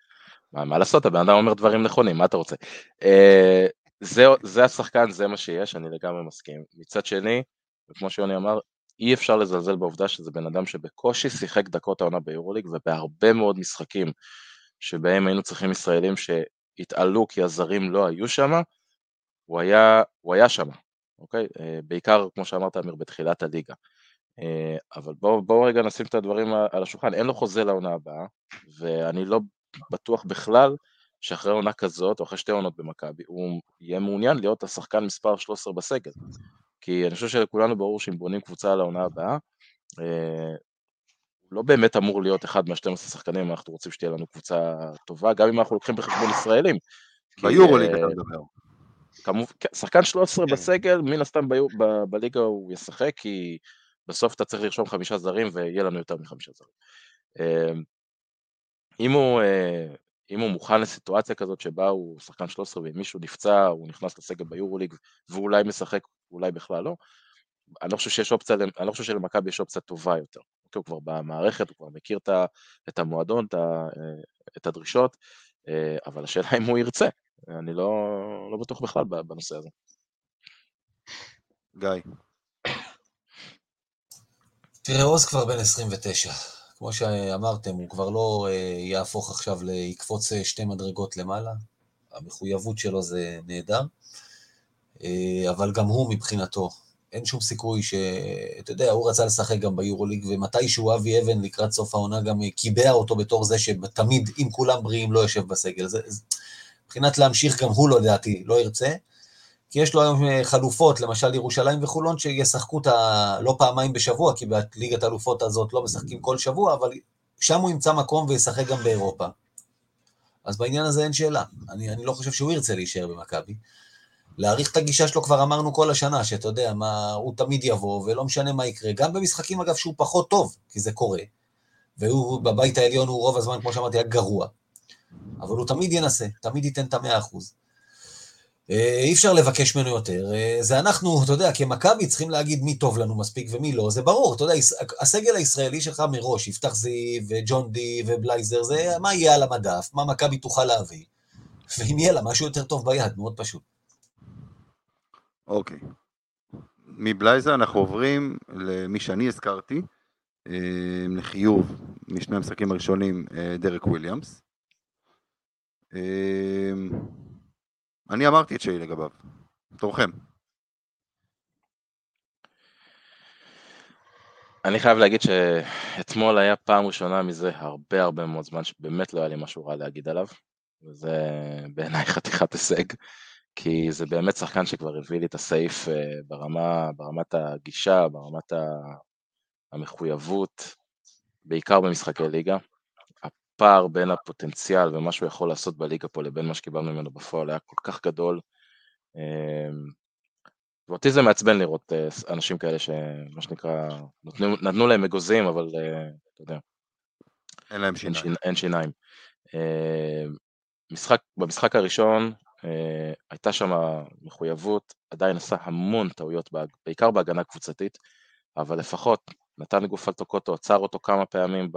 מה, מה לעשות, הבן אדם אומר דברים נכונים, מה אתה רוצה? אה, זה, זה השחקן, זה מה שיש, אני לגמרי מסכים. מצד שני, וכמו שיוני אמר, אי אפשר לזלזל בעובדה שזה בן אדם שבקושי שיחק דקות העונה ביורוליג, ובהרבה מאוד משחקים שבהם היינו צריכים ישראלים שהתעלו כי הזרים לא היו שם, הוא היה, היה שם, אוקיי? אה, בעיקר, כמו שאמרת, אמיר, בתחילת הליגה. אה, אבל בואו בוא רגע נשים את הדברים על השולחן, אין לו חוזה לעונה הבאה, ואני לא בטוח בכלל שאחרי עונה כזאת, או אחרי שתי עונות במכבי, הוא יהיה מעוניין להיות השחקן מספר 13 בסגל. כי אני חושב שלכולנו ברור שאם בונים קבוצה על העונה הבאה, אה, לא באמת אמור להיות אחד מה-12 שחקנים, אנחנו רוצים שתהיה לנו קבוצה טובה, גם אם אנחנו לוקחים בחשבון ישראלים. ביורוליג אה, אתה מדבר. כמובן, כן, שחקן 13 כן. בסגל, מן הסתם בליגה הוא ישחק, כי בסוף אתה צריך לרשום חמישה זרים ויהיה לנו יותר מחמישה זרים. אה, אם הוא, אם הוא מוכן לסיטואציה כזאת שבה הוא שחקן 13 ואם מישהו נפצע, הוא נכנס לסגל ביורוליג ואולי משחק, אולי בכלל לא, אני לא חושב שיש אופציה, אני לא חושב שלמכבי יש אופציה טובה יותר. אוקיי, הוא כבר במערכת, הוא כבר מכיר את, המועדון, את, אה, את הדרישות, אה, אבל השאלה אם הוא ירצה, אני לא, לא בטוח בכלל בנושא הזה. גיא. תראה, עוז כבר בן 29. כמו שאמרתם, הוא כבר לא אה, יהפוך עכשיו ליקפוץ אה, שתי מדרגות למעלה. המחויבות שלו זה נהדר. אה, אבל גם הוא מבחינתו, אין שום סיכוי ש... אתה יודע, הוא רצה לשחק גם ביורוליג, ומתישהו אבי אבן לקראת סוף העונה גם קיבע אותו בתור זה שתמיד, אם כולם בריאים, לא יושב בסגל. זה, מבחינת להמשיך, גם הוא לא, לדעתי, לא ירצה. כי יש לו היום אה, חלופות, למשל ירושלים וחולון, שישחקו את ה... לא פעמיים בשבוע, כי בליגת האלופות הזאת לא משחקים כל שבוע, אבל שם הוא ימצא מקום וישחק גם באירופה. אז בעניין הזה אין שאלה. אני, אני לא חושב שהוא ירצה להישאר במכבי. להעריך את הגישה שלו כבר אמרנו כל השנה, שאתה יודע, מה, הוא תמיד יבוא, ולא משנה מה יקרה. גם במשחקים, אגב, שהוא פחות טוב, כי זה קורה. והוא, בבית העליון הוא רוב הזמן, כמו שאמרתי, היה גרוע. אבל הוא תמיד ינסה, תמיד ייתן את המאה אחוז. אה, אי אפשר לבקש ממנו יותר. אה, זה אנחנו, אתה יודע, כמכבי צריכים להגיד מי טוב לנו מספיק ומי לא, זה ברור, אתה יודע, הסגל הישראלי שלך מראש, יפתח זיו וג'ון די ובלייזר, זה מה יהיה על המדף, מה מכבי תוכל להביא, ואם יהיה לה משהו יותר טוב ביד, מאוד פשוט. אוקיי. מבלייזר אנחנו עוברים למי שאני הזכרתי, אה, לחיוב משני המשחקים הראשונים, דרק וויליאמס. אני אמרתי את שלי לגביו, תורכם. אני חייב להגיד שאתמול היה פעם ראשונה מזה הרבה הרבה מאוד זמן שבאמת לא היה לי משהו רע להגיד עליו, וזה בעיניי חתיכת הישג, כי זה באמת שחקן שכבר הביא לי את הסעיף אה, ברמה, ברמת הגישה, ברמת המחויבות, בעיקר במשחקי ליגה. הפער בין הפוטנציאל ומה שהוא יכול לעשות בליגה פה לבין מה שקיבלנו ממנו בפועל היה כל כך גדול. ואותי זה מעצבן לראות אה, אנשים כאלה שמה שנקרא, נתנו, נתנו להם אגוזים, אבל אה, אתה יודע, אין להם שיניים. אין שיניים. אה, משחק, במשחק הראשון הייתה שם מחויבות, עדיין עשה המון טעויות, בעיקר בהגנה קבוצתית, אבל לפחות נתן גוף על טוקוטו, עצר אותו כמה פעמים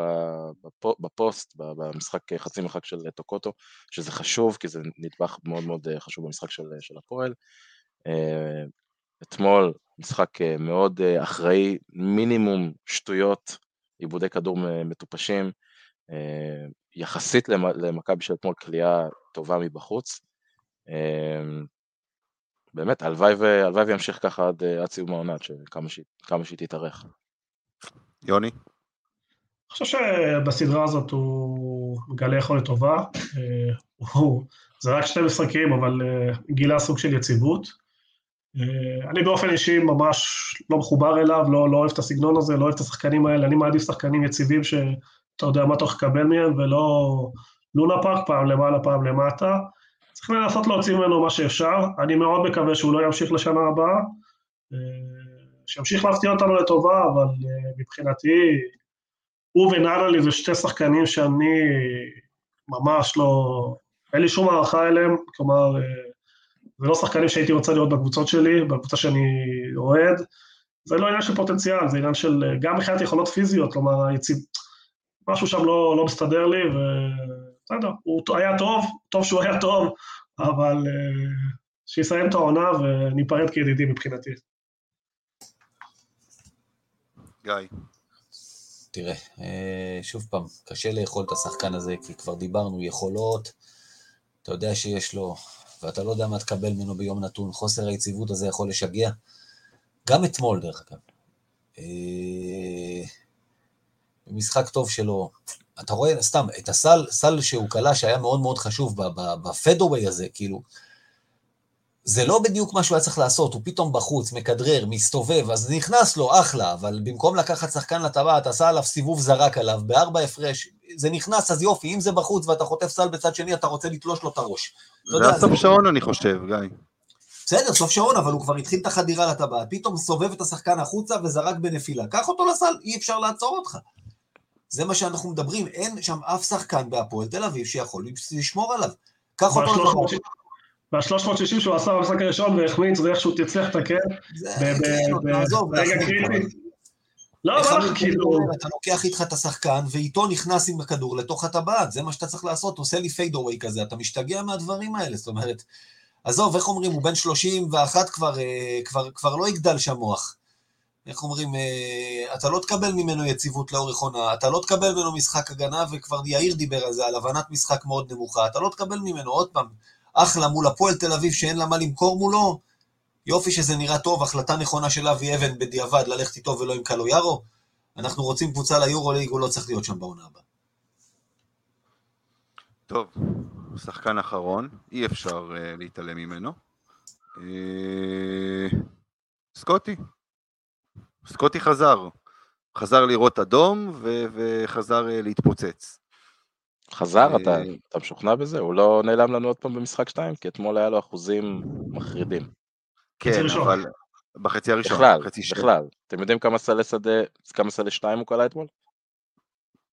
בפוסט, במשחק אה, חצי מרחק של טוקוטו, שזה חשוב, כי זה נדבך מאוד מאוד אה, חשוב במשחק של, של הפועל. אה, אתמול משחק אה, מאוד אה, אחראי, מינימום שטויות, עיבודי כדור מטופשים, אה, יחסית למ- למכבי של אתמול כליאה טובה מבחוץ. אה, באמת, הלוואי וימשיך ככה עד, אה, סיום העונה, כמה שהיא תתארך. יוני? אני חושב שבסדרה הזאת הוא מגלה יכולת טובה. אה, זה רק שני משחקים, אבל אה, גילה סוג של יציבות. אה, אני באופן אישי ממש לא מחובר אליו, לא, לא אוהב את הסגנון הזה, לא אוהב את השחקנים האלה, אני מעדיף שחקנים יציבים שאתה יודע מה אתה הולך לקבל מהם, ולא לונה פארק פעם למעלה, פעם למטה. צריך לנסות להוציא ממנו מה שאפשר, אני מאוד מקווה שהוא לא ימשיך לשנה הבאה, אה, שימשיך להפתיע אותנו לטובה, אבל אה, מבחינתי, הוא ונאנלי זה שתי שחקנים שאני ממש לא, אין לי שום הערכה אליהם, כלומר, אה, זה לא שחקנים שהייתי רוצה לראות בקבוצות שלי, בקבוצה שאני אוהד, זה לא עניין של פוטנציאל, זה עניין של, אה, גם מבחינת יכולות פיזיות, כלומר, היציב... משהו שם לא, לא מסתדר לי, ובסדר, הוא היה טוב, טוב שהוא היה טוב, אבל שיסיים את העונה וניפרד כידידים מבחינתי. גיא. תראה, אה, שוב פעם, קשה לאכול את השחקן הזה, כי כבר דיברנו, יכולות, אתה יודע שיש לו, ואתה לא יודע מה תקבל ממנו ביום נתון, חוסר היציבות הזה יכול לשגע. גם אתמול, דרך אגב. אה, משחק טוב שלו, אתה רואה, סתם, את הסל, סל שהוא כלה שהיה מאוד מאוד חשוב בפדווי הזה, כאילו, זה לא בדיוק מה שהוא היה צריך לעשות, הוא פתאום בחוץ, מכדרר, מסתובב, אז נכנס לו, אחלה, אבל במקום לקחת שחקן לטבעת, עשה עליו סיבוב זרק עליו, בארבע הפרש, זה נכנס, אז יופי, אם זה בחוץ ואתה חוטף סל בצד שני, אתה רוצה לתלוש לו את הראש. זה היה סוף זה- שעון אני חושב, גיא. בסדר, סוף שעון, אבל הוא כבר התחיל את החדירה לטבעת, פתאום סובב את השחקן החוצה וזרק בנפילה. קח אותו לסל, אי אפשר לעצור אותך. זה מה שאנחנו מדברים, אין שם אף שחקן בהפועל תל אביב שיכול לשמור עליו. קח אותו לטבעת. וה-360 שהוא עשה במשחק הראשון והחמיץ, זה איך שהוא תצליח לתקן. זה- ב- ב- ב- נעזוב, רגע נעזוב. קריטי. לא, אני לך, כאילו... אתה לוקח איתך את השחקן, ואיתו נכנס עם הכדור לתוך הטבעת, זה מה שאתה צריך לעשות, עושה לי פיידאווי כזה, אתה משתגע מהדברים האלה, זאת אומרת, עזוב, איך אומרים, הוא בן 31 כבר, אה, כבר, כבר לא יגדל שם מוח. איך אומרים, אה, אתה לא תקבל ממנו יציבות לאורך עונה, אתה לא תקבל ממנו משחק הגנה, וכבר יאיר דיבר על זה, על הבנת משחק מאוד נמוכה, אתה לא תקבל ממנו, עוד פעם, אחלה מול הפועל תל אביב שאין לה מה למכור מולו, יופי שזה נראה טוב, החלטה נכונה של אבי אבן בדיעבד ללכת איתו ולא עם קלויארו. אנחנו רוצים קבוצה ליורוליג, הוא לא צריך להיות שם בעונה הבאה. טוב, שחקן אחרון, אי אפשר uh, להתעלם ממנו. Uh, סקוטי. סקוטי חזר. חזר לראות אדום ו- וחזר uh, להתפוצץ. חזר? אה, אתה, אתה משוכנע בזה? הוא לא נעלם לנו עוד פעם במשחק 2? כי אתמול היה לו אחוזים מחרידים. כן. אבל בחצי הראשון. בכלל, בכלל. אתם יודעים כמה סלי שדה, כמה סלי 2 הוא קלע אתמול?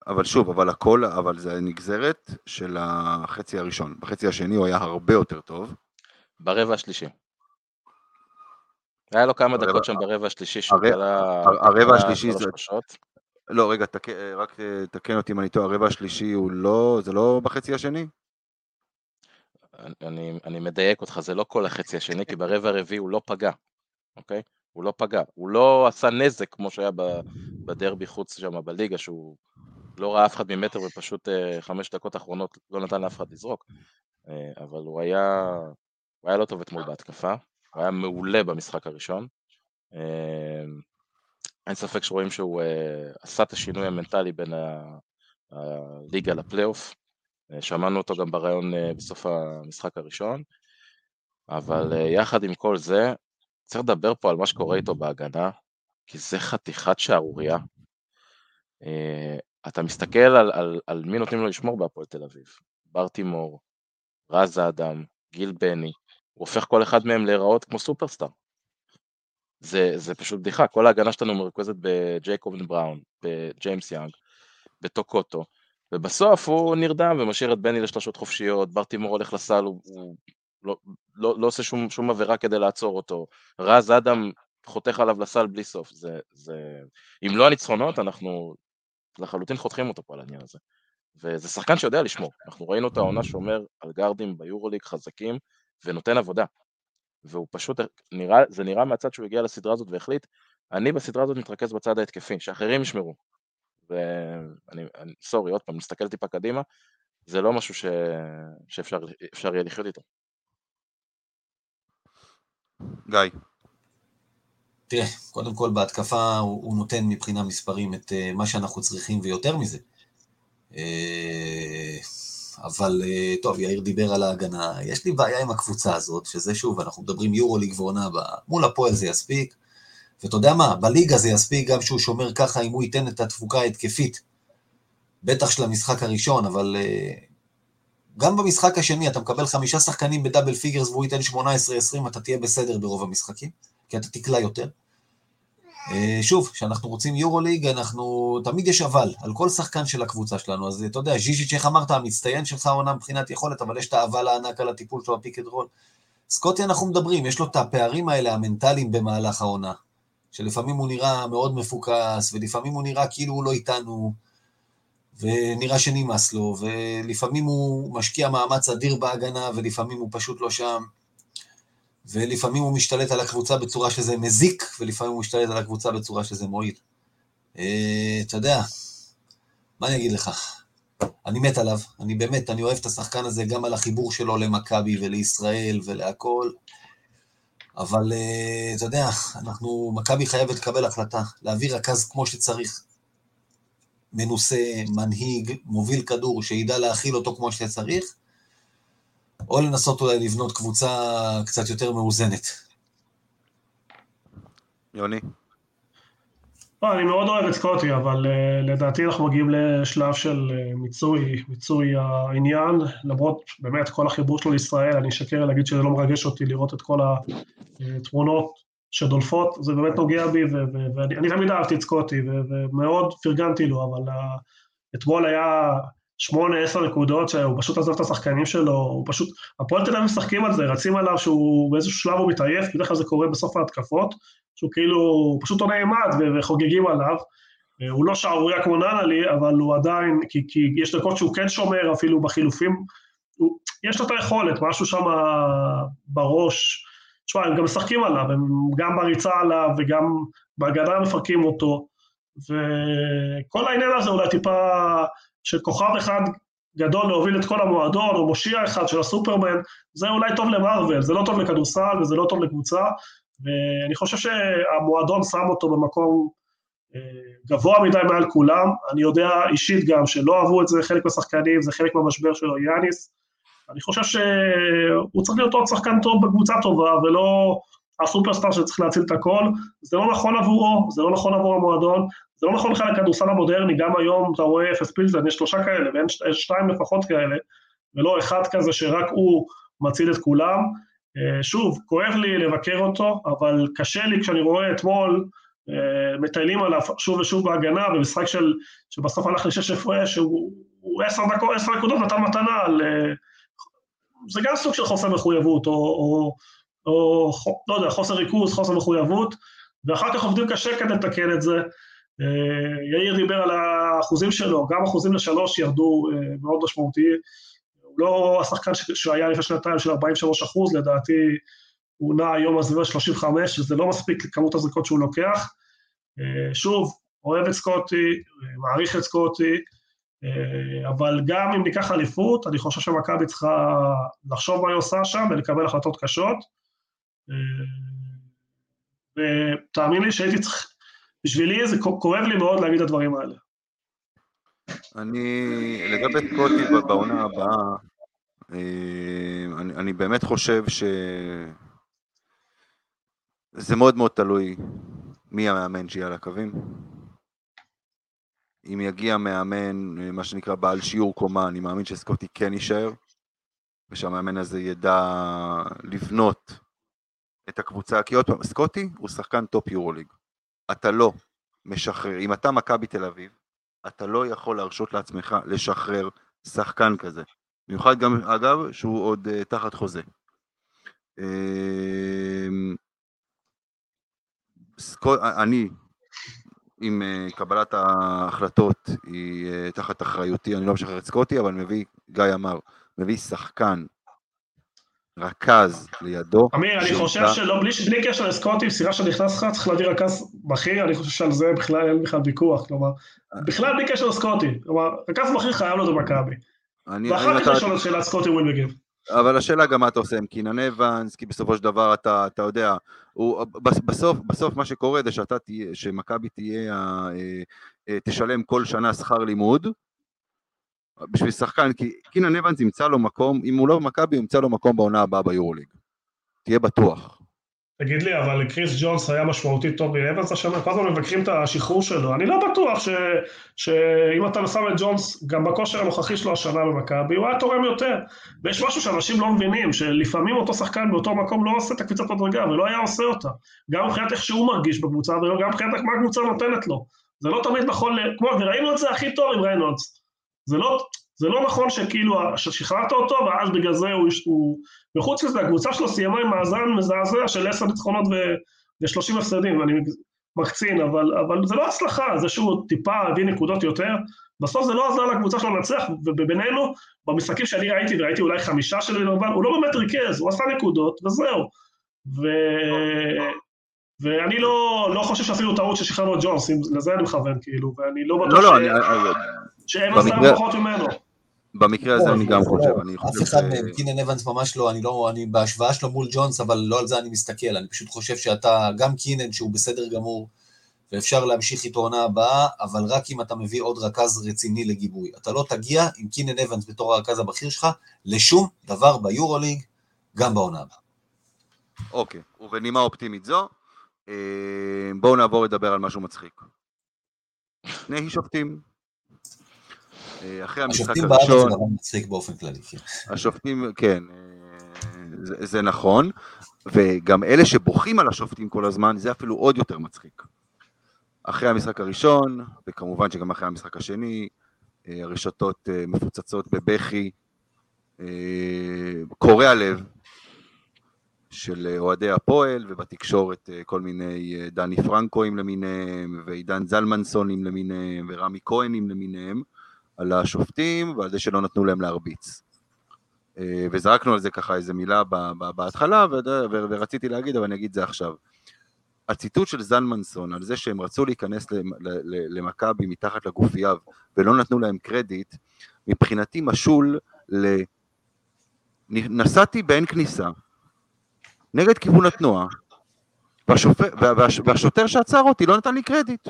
אבל שוב, אבל הכל, אבל זה נגזרת של החצי הראשון. בחצי השני הוא היה הרבה יותר טוב. ברבע השלישי. היה לו כמה הרבע- דקות שם ברבע השלישי שהוא קלע הר- הרבע השלישי זה-. לא, רגע, תק... רק אה, תקן אותי אם אני טועה, הרבע השלישי הוא לא, זה לא בחצי השני? אני- אני, מדייק אותך, זה לא כל החצי השני, כי ברבע הרביעי הוא לא פגע, אוקיי? הוא לא פגע. הוא לא עשה נזק כמו שהיה בדרבי חוץ שם בליגה, שהוא לא ראה אף אחד ממטר ופשוט אה, חמש דקות אחרונות לא נתן לאף אחד לזרוק. אה, אבל הוא היה, הוא היה לא טוב אתמול בהתקפה, הוא היה מעולה במשחק הראשון. אין ספק שרואים שהוא אה, עשה את השינוי המנטלי בין ה- הליגה לפלייאוף. אה, שמענו אותו גם בריאיון אה, בסוף המשחק הראשון, אבל אה, יחד עם כל זה, צריך לדבר פה על מה שקורה איתו בהגנה, כי זה חתיכת שערורייה. אה, אתה מסתכל על, על, על מי נותנים לו לשמור בהפועל תל אביב. בר תימור, רז אדם, גיל בני, הוא הופך כל אחד מהם להיראות כמו סופרסטאר. זה, זה פשוט בדיחה, כל ההגנה שלנו מרוכזת בג'ייקובן בראון, בג'יימס יאנג, בטוקוטו, ובסוף הוא נרדם ומשאיר את בני לשלושות חופשיות, ברטימור הולך לסל, הוא, הוא לא, לא, לא עושה שום, שום עבירה כדי לעצור אותו, רז אדם חותך עליו לסל בלי סוף, זה, זה... אם לא הניצחונות, אנחנו לחלוטין חותכים אותו פה על העניין הזה. וזה שחקן שיודע לשמור, אנחנו ראינו את העונה שומר על גארדים ביורוליג חזקים, ונותן עבודה. והוא פשוט, נראה, זה נראה מהצד שהוא הגיע לסדרה הזאת והחליט, אני בסדרה הזאת מתרכז בצד ההתקפי, שאחרים ישמרו. ואני, אני, סורי, עוד פעם, נסתכל טיפה קדימה, זה לא משהו ש... שאפשר יהיה לחיות איתו. גיא. תראה, קודם כל בהתקפה הוא, הוא נותן מבחינה מספרים את uh, מה שאנחנו צריכים ויותר מזה. Uh, אבל uh, טוב, יאיר דיבר על ההגנה, יש לי בעיה עם הקבוצה הזאת, שזה שוב, אנחנו מדברים יורו ליג ועונה הבאה, מול הפועל זה יספיק, ואתה יודע מה, בליגה זה יספיק גם שהוא שומר ככה אם הוא ייתן את התפוקה ההתקפית, בטח של המשחק הראשון, אבל אה, גם במשחק השני אתה מקבל חמישה שחקנים ב double figures והוא ייתן 18-20, אתה תהיה בסדר ברוב המשחקים, כי אתה תקלע יותר. אה, שוב, כשאנחנו רוצים יורוליג, אנחנו, תמיד יש אבל, על כל שחקן של הקבוצה שלנו, אז אתה יודע, ז'יז'יץ', איך אמרת, המצטיין שלך עונה מבחינת יכולת, אבל יש את האבל הענק על הטיפול שלו ב pick roll. סקוטי אנחנו מדברים, יש לו את הפערים האלה, המנטליים במהלך העונה, שלפעמים הוא נראה מאוד מפוקס, ולפעמים הוא נראה כאילו הוא לא איתנו, ונראה שנמאס לו, ולפעמים הוא משקיע מאמץ אדיר בהגנה, ולפעמים הוא פשוט לא שם. ולפעמים הוא משתלט על הקבוצה בצורה שזה מזיק, ולפעמים הוא משתלט על הקבוצה בצורה שזה מועיל. אה, אתה יודע, מה אני אגיד לך? אני מת עליו, אני באמת, אני אוהב את השחקן הזה גם על החיבור שלו למכבי ולישראל ולהכול, אבל אה, אתה יודע, אנחנו, מכבי חייבת לקבל החלטה, להביא רכז כמו שצריך, מנוסה, מנהיג, מוביל כדור, שידע להכיל אותו כמו שצריך, או לנסות אולי לבנות קבוצה קצת יותר מאוזנת. יוני? לא, אני מאוד אוהב את סקוטי, אבל uh, לדעתי אנחנו מגיעים לשלב של uh, מיצוי, מיצוי העניין, למרות באמת כל החיבור שלו לישראל, אני אשקר להגיד שזה לא מרגש אותי לראות את כל התמונות שדולפות, זה באמת נוגע בי, ואני תמיד אהבתי את סקוטי, ומאוד פרגנתי לו, אבל uh, אתמול היה שמונה, עשר נקודות, שהוא פשוט עזב את השחקנים שלו, הוא פשוט, הפועל תל אביב משחקים על זה, רצים עליו שהוא באיזשהו שלב הוא מתעייף, בדרך כלל זה קורה בסוף ההתקפות, שהוא כאילו, הוא פשוט עונה אימד וחוגגים עליו. הוא לא שערורייה כמו ננלי, אבל הוא עדיין, כי, כי יש דקות שהוא כן שומר אפילו בחילופים, הוא, יש לו את היכולת, משהו שם בראש. תשמע, הם גם משחקים עליו, הם גם בריצה עליו וגם בהגנה מפרקים אותו, וכל העניין הזה אולי טיפה שכוכב אחד גדול להוביל את כל המועדון, או מושיע אחד של הסופרמן, זה אולי טוב למרוויל, זה לא טוב לכדורסל וזה לא טוב לקבוצה, ואני חושב שהמועדון שם אותו במקום אה, גבוה מדי מעל כולם. אני יודע אישית גם שלא אהבו את זה חלק מהשחקנים, זה חלק מהמשבר שלו, יאניס. אני חושב שהוא צריך להיות עוד שחקן טוב בקבוצה טובה, ולא הסופרסטאר שצריך להציל את הכל. זה לא נכון עבורו, זה לא נכון עבור המועדון, זה לא נכון בכלל לכדורסל המודרני, גם היום אתה רואה אפס פילזן, יש שלושה כאלה, ואין שתיים לפחות כאלה, ולא אחד כזה שרק הוא מציל את כולם. אה, שוב, כואב לי לבקר אותו, אבל קשה לי כשאני רואה אתמול, אה, מטיילים עליו שוב ושוב בהגנה, במשחק של, שבסוף הלך לשש הפרש, שהוא עשר דקות, עשר נקודות נתן מתנה על... אה, זה גם סוג של חוסר מחויבות, או, או, או לא יודע, חוסר ריכוז, חוסר מחויבות, ואחר כך עובדים קשה כדי לתקן את זה. אה, יאיר דיבר על האחוזים שלו, גם אחוזים לשלוש ירדו אה, מאוד משמעותי. הוא לא השחקן שהיה לפני שנתיים של 43 אחוז, לדעתי הוא נע היום על סביבה 35, וזה לא מספיק לכמות הזריקות שהוא לוקח. אה, שוב, אוהב את סקוטי, מעריך את סקוטי, אבל גם אם ניקח אליפות, אני חושב שמכבי צריכה לחשוב מה היא עושה שם ולקבל החלטות קשות. ותאמין לי שהייתי צריך בשבילי זה כואב לי מאוד להגיד את הדברים האלה. אני, לגבי סקוטי בעונה הבאה, אה, אני, אני באמת חושב ש... זה מאוד מאוד תלוי מי המאמן שיהיה על הקווים. אם יגיע מאמן, אה, מה שנקרא בעל שיעור קומה, אני מאמין שסקוטי כן יישאר, ושהמאמן הזה ידע לבנות את הקבוצה, כי עוד פעם, סקוטי הוא שחקן top יורוליג. אתה לא משחרר, אם אתה מכבי תל אביב, אתה לא יכול להרשות לעצמך לשחרר שחקן כזה. במיוחד גם, אגב, שהוא עוד uh, תחת חוזה. Uh, סקוט, אני, עם uh, קבלת ההחלטות היא תחת אחריותי, אני לא משחרר את סקוטי, אבל מביא, גיא אמר, מביא שחקן רכז לידו. אמיר, אני חושב שלא, בלי, בלי קשר לסקוטי, סירה שנכנס לך, צריך להביא רכז בכיר, אני חושב שעל זה בכלל אין בכלל ויכוח, כלומר, בכלל בלי קשר לסקוטי, כלומר, רכז בכיר חייב להיות במכבי. ואחר כך לשאול את שאלת סקוטי ווילבגים. אבל השאלה גם מה אתה עושה עם קינן אבנס, כי בסופו של דבר אתה, אתה יודע, הוא, בסוף, בסוף מה שקורה זה שאתה תהיה, שמכבי תהיה, אה, אה, תשלם כל שנה שכר לימוד, בשביל שחקן, כי קינן אבנס ימצא לו מקום, אם הוא לא במכבי, ימצא לו מקום בעונה הבאה ביורוליג. תהיה בטוח. תגיד לי, אבל קריס ג'ונס היה משמעותית טוב מאבנס השנה? כל הזמן מבקרים את השחרור שלו. אני לא בטוח ש, שאם אתה שם את ג'ונס, גם בכושר הנוכחי שלו השנה במכבי, הוא היה תורם יותר. ויש משהו שאנשים לא מבינים, שלפעמים אותו שחקן באותו מקום לא עושה את הקפיצת מדרגה, ולא היה עושה אותה. גם מבחינת איך שהוא מרגיש בקבוצה, וגם מבחינת מה הקבוצה נותנת לו. זה לא תמיד נכון, כמו, וראינו את זה הכי טוב עם ריינולדס. זה לא, זה לא נכון שכאילו, ששחררת אותו ואז בגלל זה הוא, הוא... וחוץ מזה, הקבוצה שלו סיימה עם מאזן מזעזע של עשר ניצחונות ו-30 הפסדים, ואני מקצין, אבל, אבל זה לא הצלחה, זה שהוא טיפה הביא נקודות יותר, בסוף זה לא עזר לקבוצה שלו לנצח, ובינינו, במשחקים שאני ראיתי, וראיתי אולי חמישה של וילרבן, הוא לא באמת ריכז, הוא עשה נקודות, וזהו. ו... ואני לא, לא חושב שעשינו טעות ששחררנו את ג'ונס, לזה אני מכוון, כאילו, ואני לא בטוח לא, לא, ש... אני, שאין עשה פחות ממנו. במקרה הזה אני גם חושב, אני חושב... אף אחד מהם, קינן אבנס ממש לא, אני לא, אני בהשוואה שלו מול ג'ונס, אבל לא על זה אני מסתכל, אני פשוט חושב שאתה, גם קינן שהוא בסדר גמור, ואפשר להמשיך איתו עונה הבאה, אבל רק אם אתה מביא עוד רכז רציני לגיבוי. אתה לא תגיע עם קינן אבנס בתור הרכז הבכיר שלך לשום דבר ביורוליג, גם בעונה הבאה. אוקיי, ובנימה אופטימית זו, אה, בואו נעבור לדבר על משהו מצחיק. שני שופטים אחרי המשחק הראשון... השופטים בארץ זה דבר מצחיק באופן כללי, כן. השופטים, כן, אה, זה, זה נכון, וגם אלה שבוכים על השופטים כל הזמן, זה אפילו עוד יותר מצחיק. אחרי המשחק הראשון, וכמובן שגם אחרי המשחק השני, אה, הרשתות מפוצצות בבכי, קורע לב של אוהדי הפועל, ובתקשורת כל מיני דני פרנקואים למיניהם, ועידן זלמנסונים למיניהם, ורמי כהנים למיניהם, על השופטים ועל זה שלא נתנו להם להרביץ. אה, וזרקנו על זה ככה איזה מילה בהתחלה, ורציתי להגיד, אבל אני אגיד את זה עכשיו. הציטוט של זלמנסון על זה שהם רצו להיכנס למכבי מתחת לגופייה ולא נתנו להם קרדיט, מבחינתי משול ל... נסעתי באין כניסה נגד כיוון התנועה, והשופ... והשוטר שעצר אותי לא נתן לי קרדיט.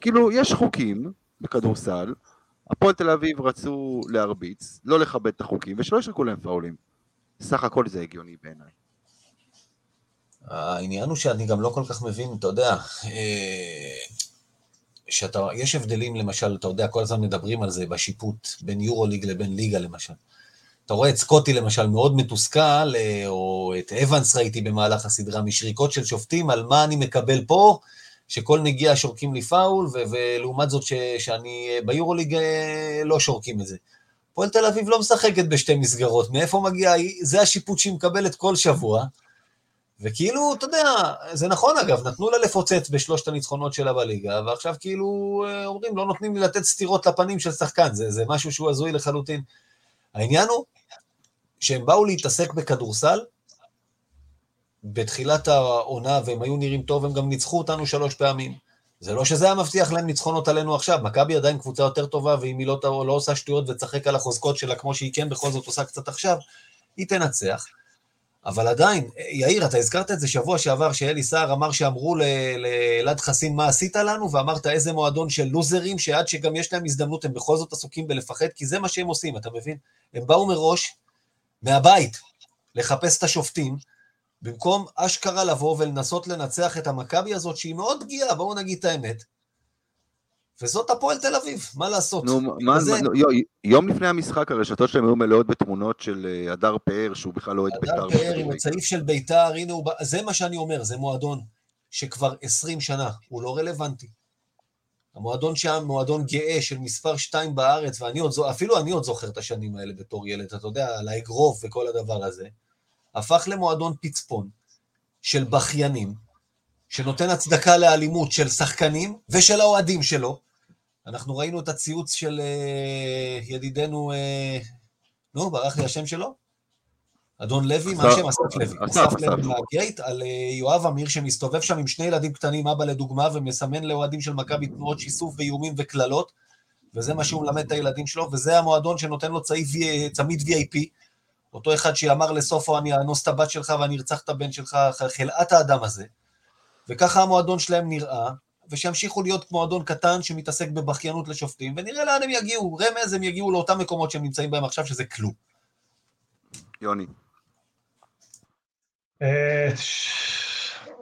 כאילו, יש חוקים בכדורסל, הפועל תל אביב רצו להרביץ, לא לכבד את החוקים, ושלא ישרקו להם פאולים. סך הכל זה הגיוני בעיניי. העניין הוא שאני גם לא כל כך מבין, אתה יודע, אה, שאתה, יש הבדלים למשל, אתה יודע, כל הזמן מדברים על זה בשיפוט, בין יורוליג לבין ליגה למשל. אתה רואה את סקוטי למשל מאוד מתוסכל, אה, או את אבנס ראיתי במהלך הסדרה, משריקות של שופטים, על מה אני מקבל פה, שכל נגיעה שורקים לי פאול, ו- ולעומת זאת ש- שאני ביורוליג אה, לא שורקים את זה. פועל תל אביב לא משחקת בשתי מסגרות, מאיפה מגיע, זה השיפוט שהיא מקבלת כל שבוע, וכאילו, אתה יודע, זה נכון אגב, נתנו לה לפוצץ בשלושת הניצחונות שלה בליגה, ועכשיו כאילו אה, אומרים, לא נותנים לי לתת סטירות לפנים של שחקן, זה, זה משהו שהוא הזוי לחלוטין. העניין הוא שהם באו להתעסק בכדורסל, בתחילת העונה והם היו נראים טוב, הם גם ניצחו אותנו שלוש פעמים. זה לא שזה היה מבטיח להם ניצחונות עלינו עכשיו, מכבי עדיין קבוצה יותר טובה, ואם היא לא, לא עושה שטויות ותשחק על החוזקות שלה כמו שהיא כן בכל זאת עושה קצת עכשיו, היא תנצח. אבל עדיין, יאיר, אתה הזכרת את זה שבוע שעבר, שאלי סער אמר שאמרו לאלעד חסין מה עשית לנו, ואמרת איזה מועדון של לוזרים, שעד שגם יש להם הזדמנות, הם בכל זאת עסוקים בלפחד, כי זה מה שהם עושים, אתה מבין? הם באו מראש, מהבית, לחפש את השופטים, במקום אשכרה לבוא ולנסות לנצח את המכבי הזאת, שהיא מאוד פגיעה, בואו נגיד את האמת. וזאת הפועל תל אביב, מה לעשות? נו, מה, זה- מה- יו- יום לפני המשחק הרשתות שלהם היו מלאות בתמונות של אה, הדר פאר, שהוא בכלל לא אוהד בית"ר. הדר פאר עם הצעיף של ביתר, הנה הוא זה מה שאני אומר, זה מועדון שכבר 20 שנה, הוא לא רלוונטי. המועדון שם, מועדון גאה של מספר 2 בארץ, ואני עוד, אפילו אני עוד זוכר את השנים האלה בתור ילד, אתה יודע, על האגרוף וכל הדבר הזה, הפך למועדון פצפון של בכיינים, שנותן הצדקה לאלימות של שחקנים ושל האוהדים שלו. אנחנו ראינו את הציוץ של אה, ידידנו, אה, נו, ברח לי השם שלו? אדון לוי, מה השם? אסף לוי. אסף. לוי מהגייט, על אה, יואב אמיר שמסתובב שם עם שני ילדים קטנים, אבא לדוגמה, ומסמן לאוהדים של מכבי תנועות שיסוף ואיומים וקללות, וזה מה שהוא מלמד את הילדים שלו, וזה המועדון שנותן לו וי- צמיד VIP, אותו אחד שאמר לסופו, אני אאנוס את הבת שלך ואני ארצח את הבן שלך, חלאת האדם הזה. וככה המועדון שלהם נראה, ושימשיכו להיות מועדון קטן שמתעסק בבכיינות לשופטים, ונראה לאן הם יגיעו. רמז, הם יגיעו לאותם מקומות שהם נמצאים בהם עכשיו, שזה כלום. יוני. אה,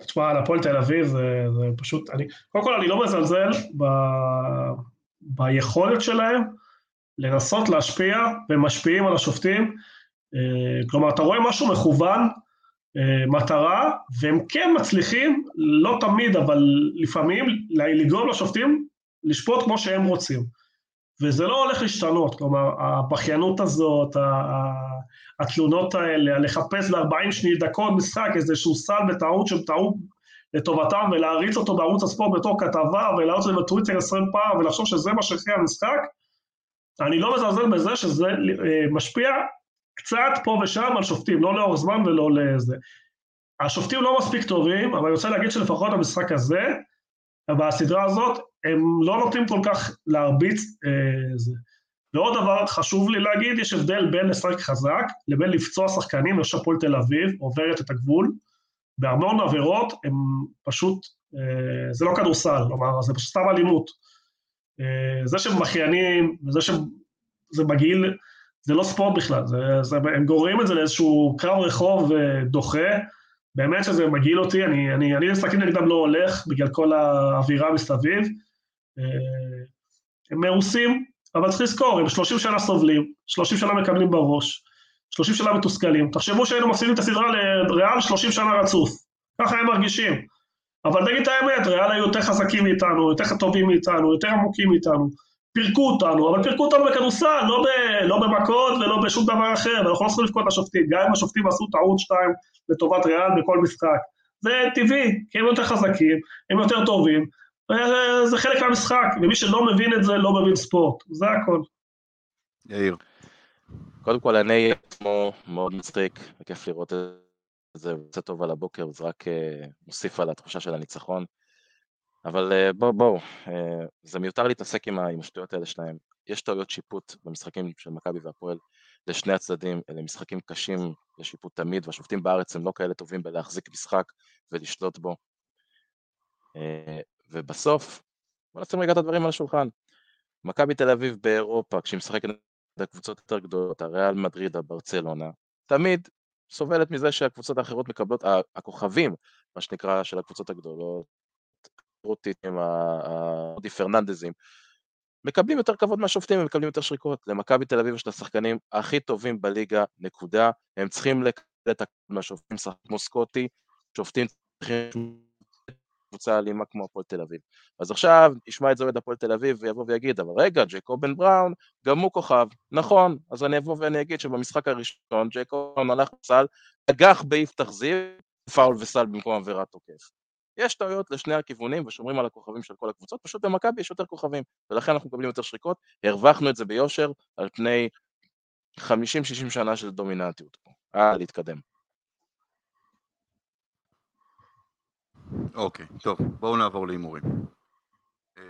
תשמע, על הפועל תל אביב זה, זה פשוט, אני, קודם כל אני לא מזלזל ב, ביכולת שלהם לנסות להשפיע, והם משפיעים על השופטים. אה, כלומר, אתה רואה משהו מכוון, אה, מטרה, והם כן מצליחים, לא תמיד, אבל לפעמים, לגרום לשופטים לשפוט כמו שהם רוצים. וזה לא הולך להשתנות, כלומר, הבכיינות הזאת, התלונות האלה, לחפש ל-40 שני דקות משחק איזשהו סל בטעות שהם טעו לטובתם, ולהריץ אותו בערוץ הספורט בתור כתבה, את זה בטוויטר 20 פעם, ולחשוב שזה מה שהכריע המשחק, אני לא מזלזל בזה שזה אה, משפיע קצת פה ושם על שופטים, לא לאורך זמן ולא לזה. השופטים לא מספיק טובים, אבל אני רוצה להגיד שלפחות במשחק הזה, בסדרה הזאת, הם לא נוטים כל כך להרביץ אה, זה. ועוד דבר חשוב לי להגיד, יש הבדל בין לשחק חזק לבין לפצוע שחקנים, יש הפועל תל אביב, עוברת את הגבול, בהמון עבירות הם פשוט, אה, זה לא כדורסל, כלומר, זה פשוט סתם אלימות. אה, זה שהם בכיינים, וזה שהם, זה מגעיל, זה לא ספורט בכלל, זה, זה, הם גוררים את זה לאיזשהו קרב רחוב דוחה, באמת שזה מגעיל אותי, אני, אני, אני למשחקים נגדם לא הולך בגלל כל האווירה מסביב. אה, הם מרוסים, אבל צריך לזכור, הם 30 שנה סובלים, 30 שנה מקבלים בראש, 30 שנה מתוסכלים. תחשבו שהיינו מפסידים את הסדרה לריאל 30 שנה רצוף, ככה הם מרגישים. אבל נגיד את האמת, ריאל היו יותר חזקים מאיתנו, יותר טובים מאיתנו, יותר עמוקים מאיתנו. פירקו אותנו, אבל פירקו אותנו בכדורסל, לא, ב, לא במכות ולא בשום דבר אחר, ואנחנו לא צריכים לבכות את השופטים, גם אם השופטים עשו טעות שתיים לטובת ריאל בכל משחק. זה טבעי, כי הם יותר חזקים, הם יותר טובים, וזה חלק מהמשחק, ומי שלא מבין את זה, לא מבין ספורט, זה הכל. יאיר. קודם כל, אני עצמו מאוד מצחיק, וכיף לראות את זה, יוצא טוב על הבוקר, זה רק אה, מוסיף על התחושה של הניצחון. אבל אה, בואו, בואו, אה, זה מיותר להתעסק עם השטויות האלה שלהם. יש טעויות שיפוט במשחקים של מכבי והפועל לשני הצדדים, אלה משחקים קשים לשיפוט תמיד, והשופטים בארץ הם לא כאלה טובים בלהחזיק משחק ולשלוט בו. אה, ובסוף, בוא נשים רגע את הדברים על השולחן. מכבי תל אביב באירופה, כשהיא משחקת נגד הקבוצות יותר גדולות, הריאל מדריד, הברצלונה, תמיד סובלת מזה שהקבוצות האחרות מקבלות, הכוכבים, מה שנקרא, של הקבוצות הגדולות, רוטיטים, האודי פרננדזים, מקבלים יותר כבוד מהשופטים, הם מקבלים יותר שריקות. למכבי תל אביב יש את השחקנים הכי טובים בליגה, נקודה. הם צריכים לקבל את הכבוד מהשופטים, שחק כמו סקוטי, שופטים צריכים קבוצה אלימה כמו הפועל תל אביב. אז עכשיו ישמע את זה אוהד הפועל תל אביב ויבוא ויגיד, אבל רגע, ג'ייקוב בן בראון, גם הוא כוכב. נכון, אז אני אבוא ואני אגיד שבמשחק הראשון ג'ייקוב בן הלך לסל, אגח ביפתח זיו, פאול וסל במקום עבירת תוקף. יש טעויות לשני הכיוונים ושומרים על הכוכבים של כל הקבוצות, פשוט במכבי יש יותר כוכבים, ולכן אנחנו מקבלים יותר שריקות, הרווחנו את זה ביושר על פני 50-60 שנה של דומיננטיות פה. אה, להתקדם. אוקיי, טוב, בואו נעבור להימורים. אה,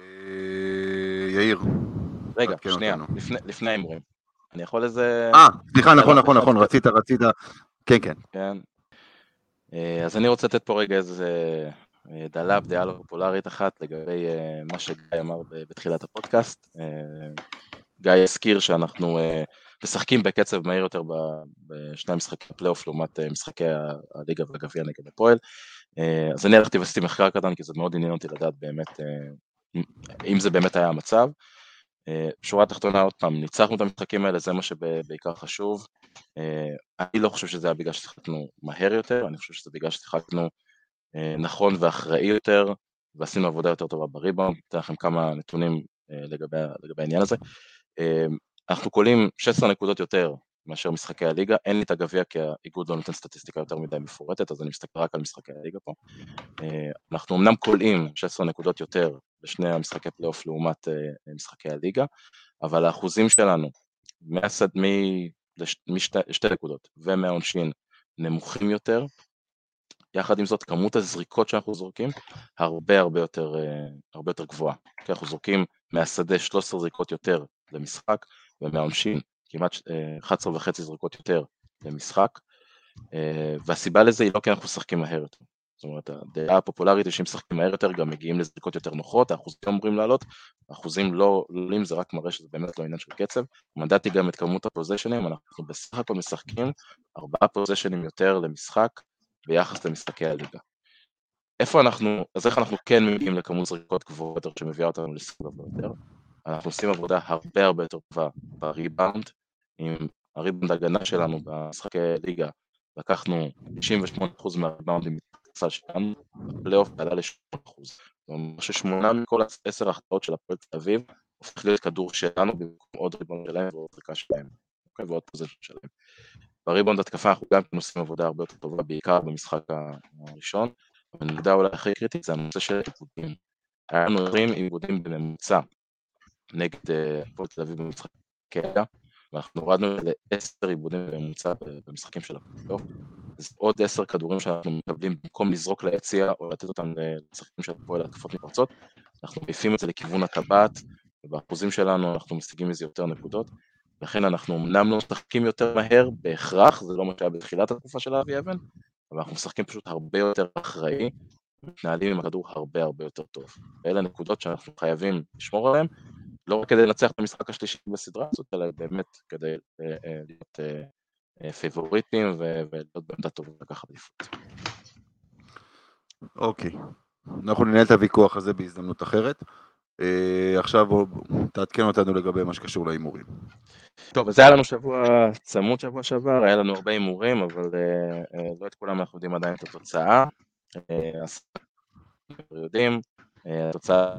יאיר. רגע, שנייה. לפני- ההימורים. אני יכול איזה... אה, סליחה, נכון, נכון, נכון, רצית, רצית, כן, כן. כן. אה, אז אני רוצה לתת פה רגע איזה דלב, דעה לא פופולרית אחת לגבי אה, מה שגיא אמר בתחילת הפודקאסט. אה, גיא הזכיר שאנחנו אה, משחקים בקצב מהיר יותר בשני משחקי הפלייאוף לעומת משחקי הליגה והגביע נגד הפועל. אז אני הלכתי ועשיתי מחקר קטן, כי זה מאוד עניין אותי לדעת באמת אם זה באמת היה המצב. שורה תחתונה עוד פעם, ניצחנו את המשחקים האלה, זה מה שבעיקר חשוב. אני לא חושב שזה היה בגלל ששיחקנו מהר יותר, אני חושב שזה בגלל ששיחקנו נכון ואחראי יותר, ועשינו עבודה יותר טובה בריבאונד, אתן לכם כמה נתונים לגבי, לגבי העניין הזה. אנחנו קולעים 16 נקודות יותר מאשר משחקי הליגה, אין לי את הגביע כי האיגוד לא נותן סטטיסטיקה יותר מדי מפורטת, אז אני מסתכל רק על משחקי הליגה פה. אנחנו אמנם קולעים 16 נקודות יותר בשני המשחקי פלייאוף לעומת משחקי הליגה, אבל האחוזים שלנו מהשדה, משתי נקודות ומהעונשין נמוכים יותר, יחד עם זאת כמות הזריקות שאנחנו זורקים הרבה הרבה יותר, uh, הרבה יותר גבוהה, כי אנחנו זורקים מהשדה 13 זריקות יותר למשחק ומהעונשין כמעט uh, אה, 11 וחצי זריקות יותר למשחק, uh, והסיבה לזה היא לא כי אנחנו משחקים מהר יותר, זאת אומרת, הדעה הפופולרית היא שאם משחקים מהר יותר גם מגיעים לזריקות יותר נוחות, האחוזים אמורים לעלות, האחוזים לא עולים, זה רק מראה שזה באמת לא עניין של קצב. מדדתי גם את כמות הפוזיישנים, אנחנו בסך הכל משחקים ארבעה פוזיישנים יותר למשחק ביחס למשחקי הליגה. איפה אנחנו, אז איך אנחנו כן מגיעים לכמות זריקות גבוהות יותר שמביאה אותנו לסיבוב יותר? אנחנו עושים עבודה הרבה הרבה יותר טובה בריבאונד, עם הריבאונד הגנה שלנו במשחקי ליגה, לקחנו 98% מהריבאונדים הסל שלנו, בפלייאוף עלה ל-8%. זאת אומרת ששמונה מכל עשר ההחטאות של הפועל תל אביב הופך להיות כדור שלנו במקום עוד ריבאונד שלהם ועוד זריקה שלהם, אוקיי? ועוד possession שלהם. בריבאונד התקפה אנחנו גם כן עושים עבודה הרבה יותר טובה, בעיקר במשחק הראשון, והנקודה אולי הכי קריטית זה הנושא של איבודים. היה לנו 20 איבודים בממוצע נגד אה, הפועל תל אביב במשחק קטע, ואנחנו הורדנו לעשר איבודים בממוצע במשחקים של הפלייאוף, אז עוד עשר כדורים שאנחנו מקבלים במקום לזרוק ליציע או לתת אותם לשחקנים של הפועל להתקפות מתפרצות, אנחנו מעיפים את זה לכיוון הטבעת, ובאחוזים שלנו אנחנו משיגים מזה יותר נקודות, לכן אנחנו אמנם לא משחקים יותר מהר בהכרח, זה לא מה שהיה בתחילת התקופה של אבי אבן, אבל אנחנו משחקים פשוט הרבה יותר אחראי, מתנהלים עם הכדור הרבה הרבה יותר טוב. ואלה נקודות שאנחנו חייבים לשמור עליהן, לא רק כדי לנצח את המשחק השלישי בסדרה הזאת, אלא באמת כדי אה, אה, להיות אה, פיבוריטים ולהיות בעמדה טובה לקחת עדיפות. אוקיי, אנחנו ננהל את הוויכוח הזה בהזדמנות אחרת. עכשיו תעדכן אותנו לגבי מה שקשור להימורים. טוב, אז היה לנו שבוע צמוד שבוע שעבר, היה לנו הרבה הימורים, אבל לא את כולם אנחנו יודעים עדיין את התוצאה. אז יודעים, התוצאה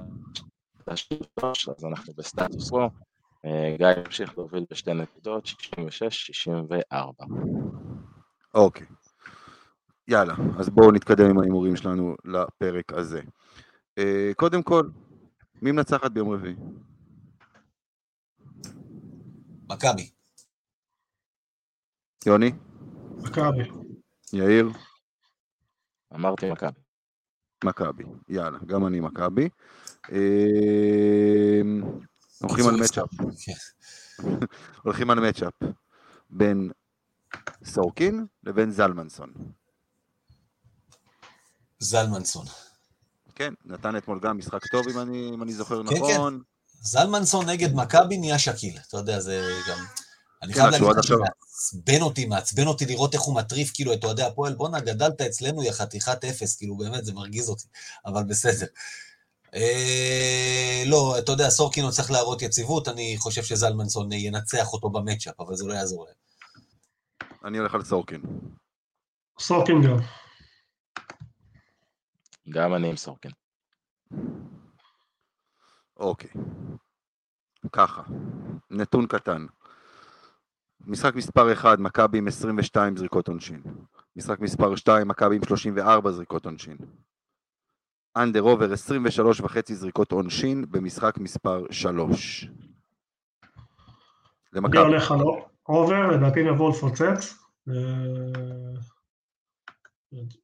אז אנחנו בסטטוס. אה, גיא ימשיך להוביל בשתי נקודות, 66-64. אוקיי. יאללה, אז בואו נתקדם עם ההימורים שלנו לפרק הזה. אה, קודם כל, מי מנצחת ביום רביעי? מכבי. יוני? מכבי. יאיר? אמרתי מכבי. מכבי, יאללה, גם אני מכבי. אמ, הולכים על מצ'אפ. כן. הולכים על מצ'אפ בין סורקין לבין זלמנסון. זלמנסון. כן, נתן אתמול גם משחק טוב אם אני, אם אני זוכר כן, נכון. כן. זלמנסון נגד מכבי נהיה שקיל, אתה יודע, זה גם... אני כן, חייב להגיד לך שמעצבן אותי, מעצבן אותי לראות איך הוא מטריף כאילו את אוהדי הפועל, בואנה, גדלת אצלנו, יא חתיכת אפס, כאילו באמת, זה מרגיז אותי, אבל בסדר. אה, לא, אתה יודע, סורקין צריך להראות יציבות, אני חושב שזלמנסון ינצח אותו במצ'אפ, אבל זה לא יעזור להם. אני הולך על סורקין. סורקין גם. גם אני עם סורקין. אוקיי. ככה, נתון קטן. משחק מספר 1, מכבי עם 22 זריקות עונשין. משחק מספר 2, מכבי עם 34 זריקות עונשין. אנדר עובר 23 וחצי זריקות עונשין במשחק מספר 3. למכבי. אני הולך על עובר, לדעתי יבואו לפוצץ. אה,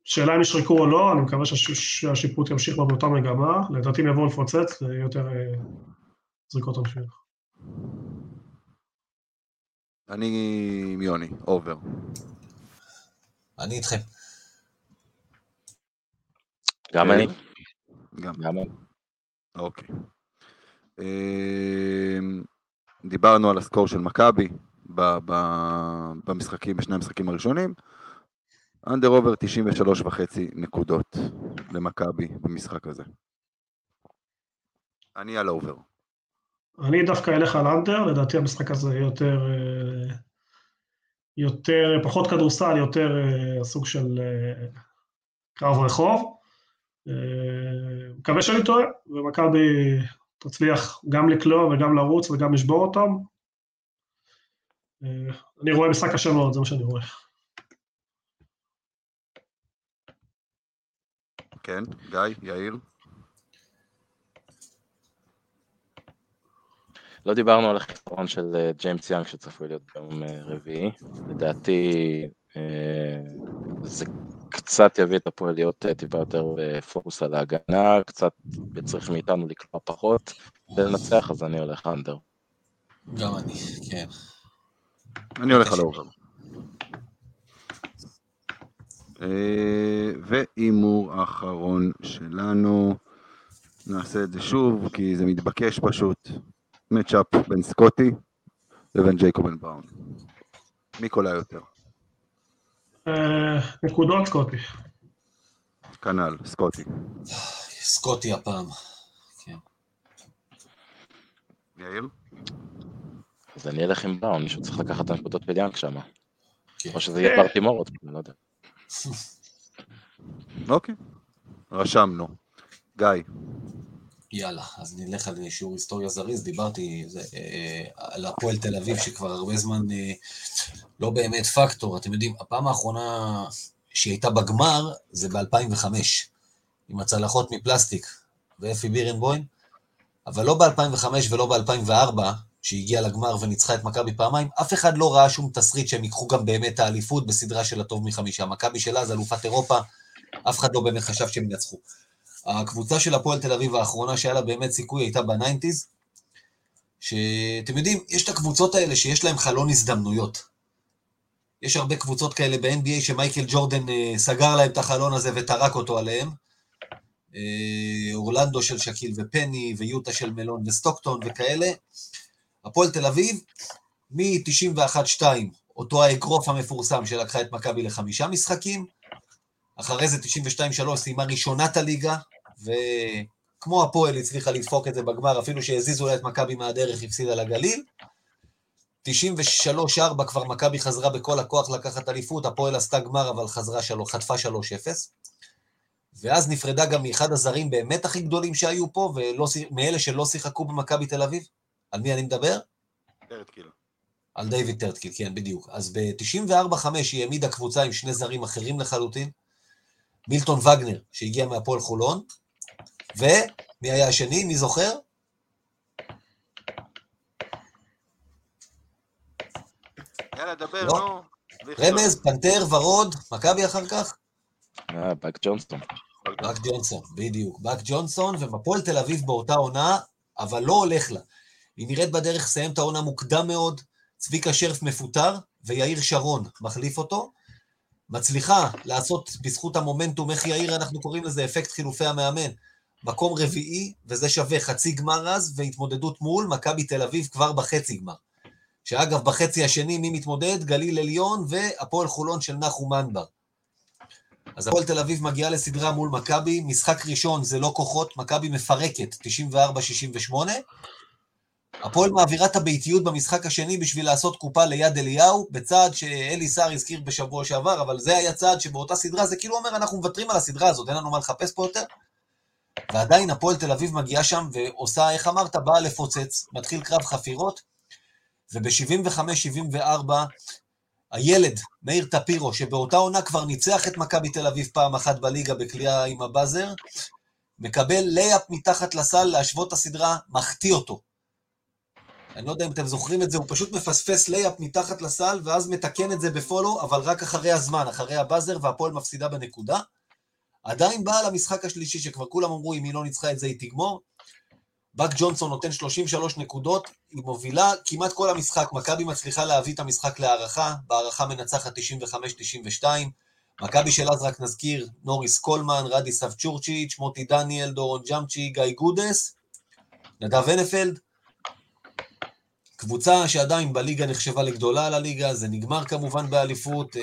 שאלה אם ישרקו או לא, אני מקווה שהשיפוט ימשיך באותה מגמה. לדעתי הם יבואו לפוצץ, זה יותר אה, זריקות עונשין. אני עם יוני, אובר. אני איתכם. גם אני. גם. אני. אוקיי. אמ, דיברנו על הסקור של מכבי במשחקים, בשני המשחקים הראשונים. אנדר עובר 93 וחצי נקודות למכבי במשחק הזה. אני על אובר. אני דווקא אלך על אנדר, לדעתי המשחק הזה יותר, אה, יותר, פחות כדורסל, יותר אה, סוג של אה, קרב רחוב. מקווה שאני טועה, ומכבי תצליח גם לקלוע וגם לרוץ וגם לשבור אותם. אני רואה משחק קשה מאוד, זה מה שאני רואה. כן, גיא, יאיר. לא דיברנו על החיסרון של אה, ג'יימס יאנג שצפוי להיות ביום אה, רביעי. לדעתי אה, זה קצת יביא את הפועל להיות טיפה יותר בפוקוס על ההגנה, קצת צריך מאיתנו לקלוע פחות ולנצח, אז אני הולך under. גם אני, כן. אני הולך על over. אה, והימור אחרון שלנו, נעשה את זה שוב, כי זה מתבקש פשוט. מצ'אפ בין סקוטי לבין ג'ייקובן בראון. מי קולע יותר? אה, נקודות סקוטי. כנ"ל, סקוטי. סקוטי הפעם. כן. יאיר? אז אני אלך עם בראון, מישהו צריך לקחת את הנקודות ביאנג שם. כן. או שזה יהיה פרטימורות, אני לא יודע. אוקיי, רשמנו. גיא, יאללה, אז נלך על שיעור היסטוריה זריז, דיברתי זה, אה, על הפועל תל אביב שכבר הרבה זמן אה, לא באמת פקטור, אתם יודעים, הפעם האחרונה שהיא הייתה בגמר זה ב-2005, עם הצלחות מפלסטיק ואפי בירנבוים, אבל לא ב-2005 ולא ב-2004, שהגיעה לגמר וניצחה את מכבי פעמיים, אף אחד לא ראה שום תסריט שהם ייקחו גם באמת האליפות בסדרה של הטוב מחמישה. מכבי של אז, אלופת אירופה, אף אחד לא באמת חשב שהם ינצחו. הקבוצה של הפועל תל אביב האחרונה שהיה לה באמת סיכוי הייתה ב nineties, שאתם יודעים, יש את הקבוצות האלה שיש להן חלון הזדמנויות. יש הרבה קבוצות כאלה ב-NBA שמייקל ג'ורדן אה, סגר להם את החלון הזה וטרק אותו עליהם. אה, אורלנדו של שקיל ופני, ויוטה של מלון וסטוקטון וכאלה. הפועל תל אביב, מ-91-2, אותו האגרוף המפורסם שלקחה את מכבי לחמישה משחקים, אחרי זה 92-3 סיימה ראשונת הליגה, וכמו הפועל הצליחה לדפוק את זה בגמר, אפילו שהזיזו לה את מכבי מהדרך, הפסידה לגליל. 93-4 כבר מכבי חזרה בכל הכוח לקחת אליפות, הפועל עשתה גמר, אבל חזרה שלו, חטפה 3-0. ואז נפרדה גם מאחד הזרים באמת הכי גדולים שהיו פה, ומאלה שלא שיחקו במכבי תל אביב. על מי אני מדבר? תרדקיל. על דיוויד תרדקיל, כן, בדיוק. אז ב-94-5 היא העמידה קבוצה עם שני זרים אחרים לחלוטין, מילטון וגנר, שהגיע מהפועל חולון, ומי היה השני? מי זוכר? יאללה, דבר, לא. נו. רמז, פנתר, ורוד, מכבי אחר כך? אה, באק ג'ונסטון. באק ג'ונסון, בדיוק. באק ג'ונסון, ומפועל תל אביב באותה עונה, אבל לא הולך לה. היא נראית בדרך לסיים את העונה מוקדם מאוד, צביקה שרף מפוטר, ויאיר שרון מחליף אותו. מצליחה לעשות בזכות המומנטום, איך יאיר אנחנו קוראים לזה, אפקט חילופי המאמן. מקום רביעי, וזה שווה חצי גמר אז, והתמודדות מול מכבי תל אביב כבר בחצי גמר. שאגב, בחצי השני מי מתמודד? גליל עליון והפועל חולון של נחום מנבר. אז הפועל תל אביב מגיעה לסדרה מול מכבי, משחק ראשון זה לא כוחות, מכבי מפרקת 94-68. הפועל מעבירה את הביתיות במשחק השני בשביל לעשות קופה ליד אליהו, בצעד שאלי סער הזכיר בשבוע שעבר, אבל זה היה צעד שבאותה סדרה, זה כאילו אומר, אנחנו מוותרים על הסדרה הזאת, אין לנו מה לחפש פה יותר. ועדיין הפועל תל אביב מגיעה שם ועושה, איך אמרת, באה לפוצץ, מתחיל קרב חפירות, וב-75-74, הילד, מאיר טפירו, שבאותה עונה כבר ניצח את מכבי תל אביב פעם אחת בליגה בקליעה עם הבאזר, מקבל לייאפ מתחת לסל להשוות את הסדרה, מחטיא אותו. אני לא יודע אם אתם זוכרים את זה, הוא פשוט מפספס לייאפ מתחת לסל, ואז מתקן את זה ב follow, אבל רק אחרי הזמן, אחרי ה buzzer, והפועל מפסידה בנקודה. עדיין באה למשחק השלישי, שכבר כולם אמרו, אם היא לא ניצחה את זה, היא תגמור. באק ג'ונסון נותן 33 נקודות, היא מובילה כמעט כל המשחק, מכבי מצליחה להביא את המשחק להארכה, בהארכה מנצחת 95-92, מכבי של אז רק נזכיר, נוריס קולמן, רדי סבצ'ורצ'יץ', מוטי דניאל, דורון ג'אמצ'י, גיא גודס, נדב הנפלד, קבוצה שעדיין בליגה נחשבה לגדולה על הליגה, זה נגמר כמובן באליפות,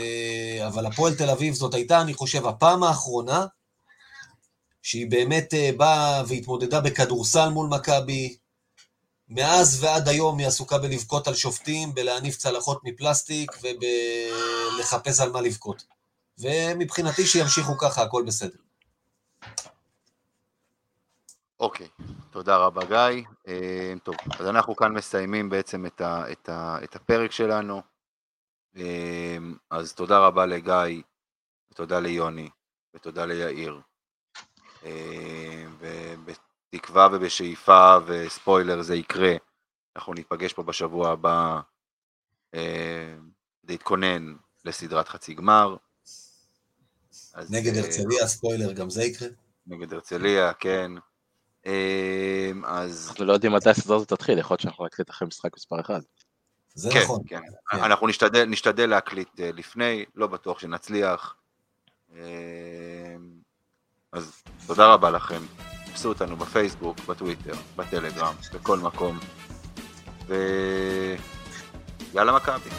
אבל הפועל תל אביב זאת הייתה, אני חושב, הפעם האחרונה שהיא באמת אה, באה והתמודדה בכדורסל מול מכבי. מאז ועד היום היא עסוקה בלבכות על שופטים, בלהניף צלחות מפלסטיק ובלחפש על מה לבכות. ומבחינתי שימשיכו ככה, הכל בסדר. אוקיי, תודה רבה גיא. אה, טוב, אז אנחנו כאן מסיימים בעצם את, ה, את, ה, את הפרק שלנו. אה, אז תודה רבה לגיא, ותודה ליוני, ותודה ליאיר. אה, ובתקווה ובשאיפה וספוילר זה יקרה, אנחנו ניפגש פה בשבוע הבא להתכונן לסדרת חצי גמר. אז, נגד הרצליה, ספוילר, גם זה יקרה? נגד הרצליה, כן. אמ, אז... אנחנו לא יודעים מתי הסדרה הזאת תתחיל, יכול להיות שאנחנו נקליט אחרי משחק מספר 1. זה כן, נכון. כן, כן. אנחנו נשתדל, נשתדל להקליט אה, לפני, לא בטוח שנצליח. אמ, אז תודה רבה לכם. תפסו אותנו בפייסבוק, בטוויטר, בטלגרם, בכל מקום. ויאללה מכבי.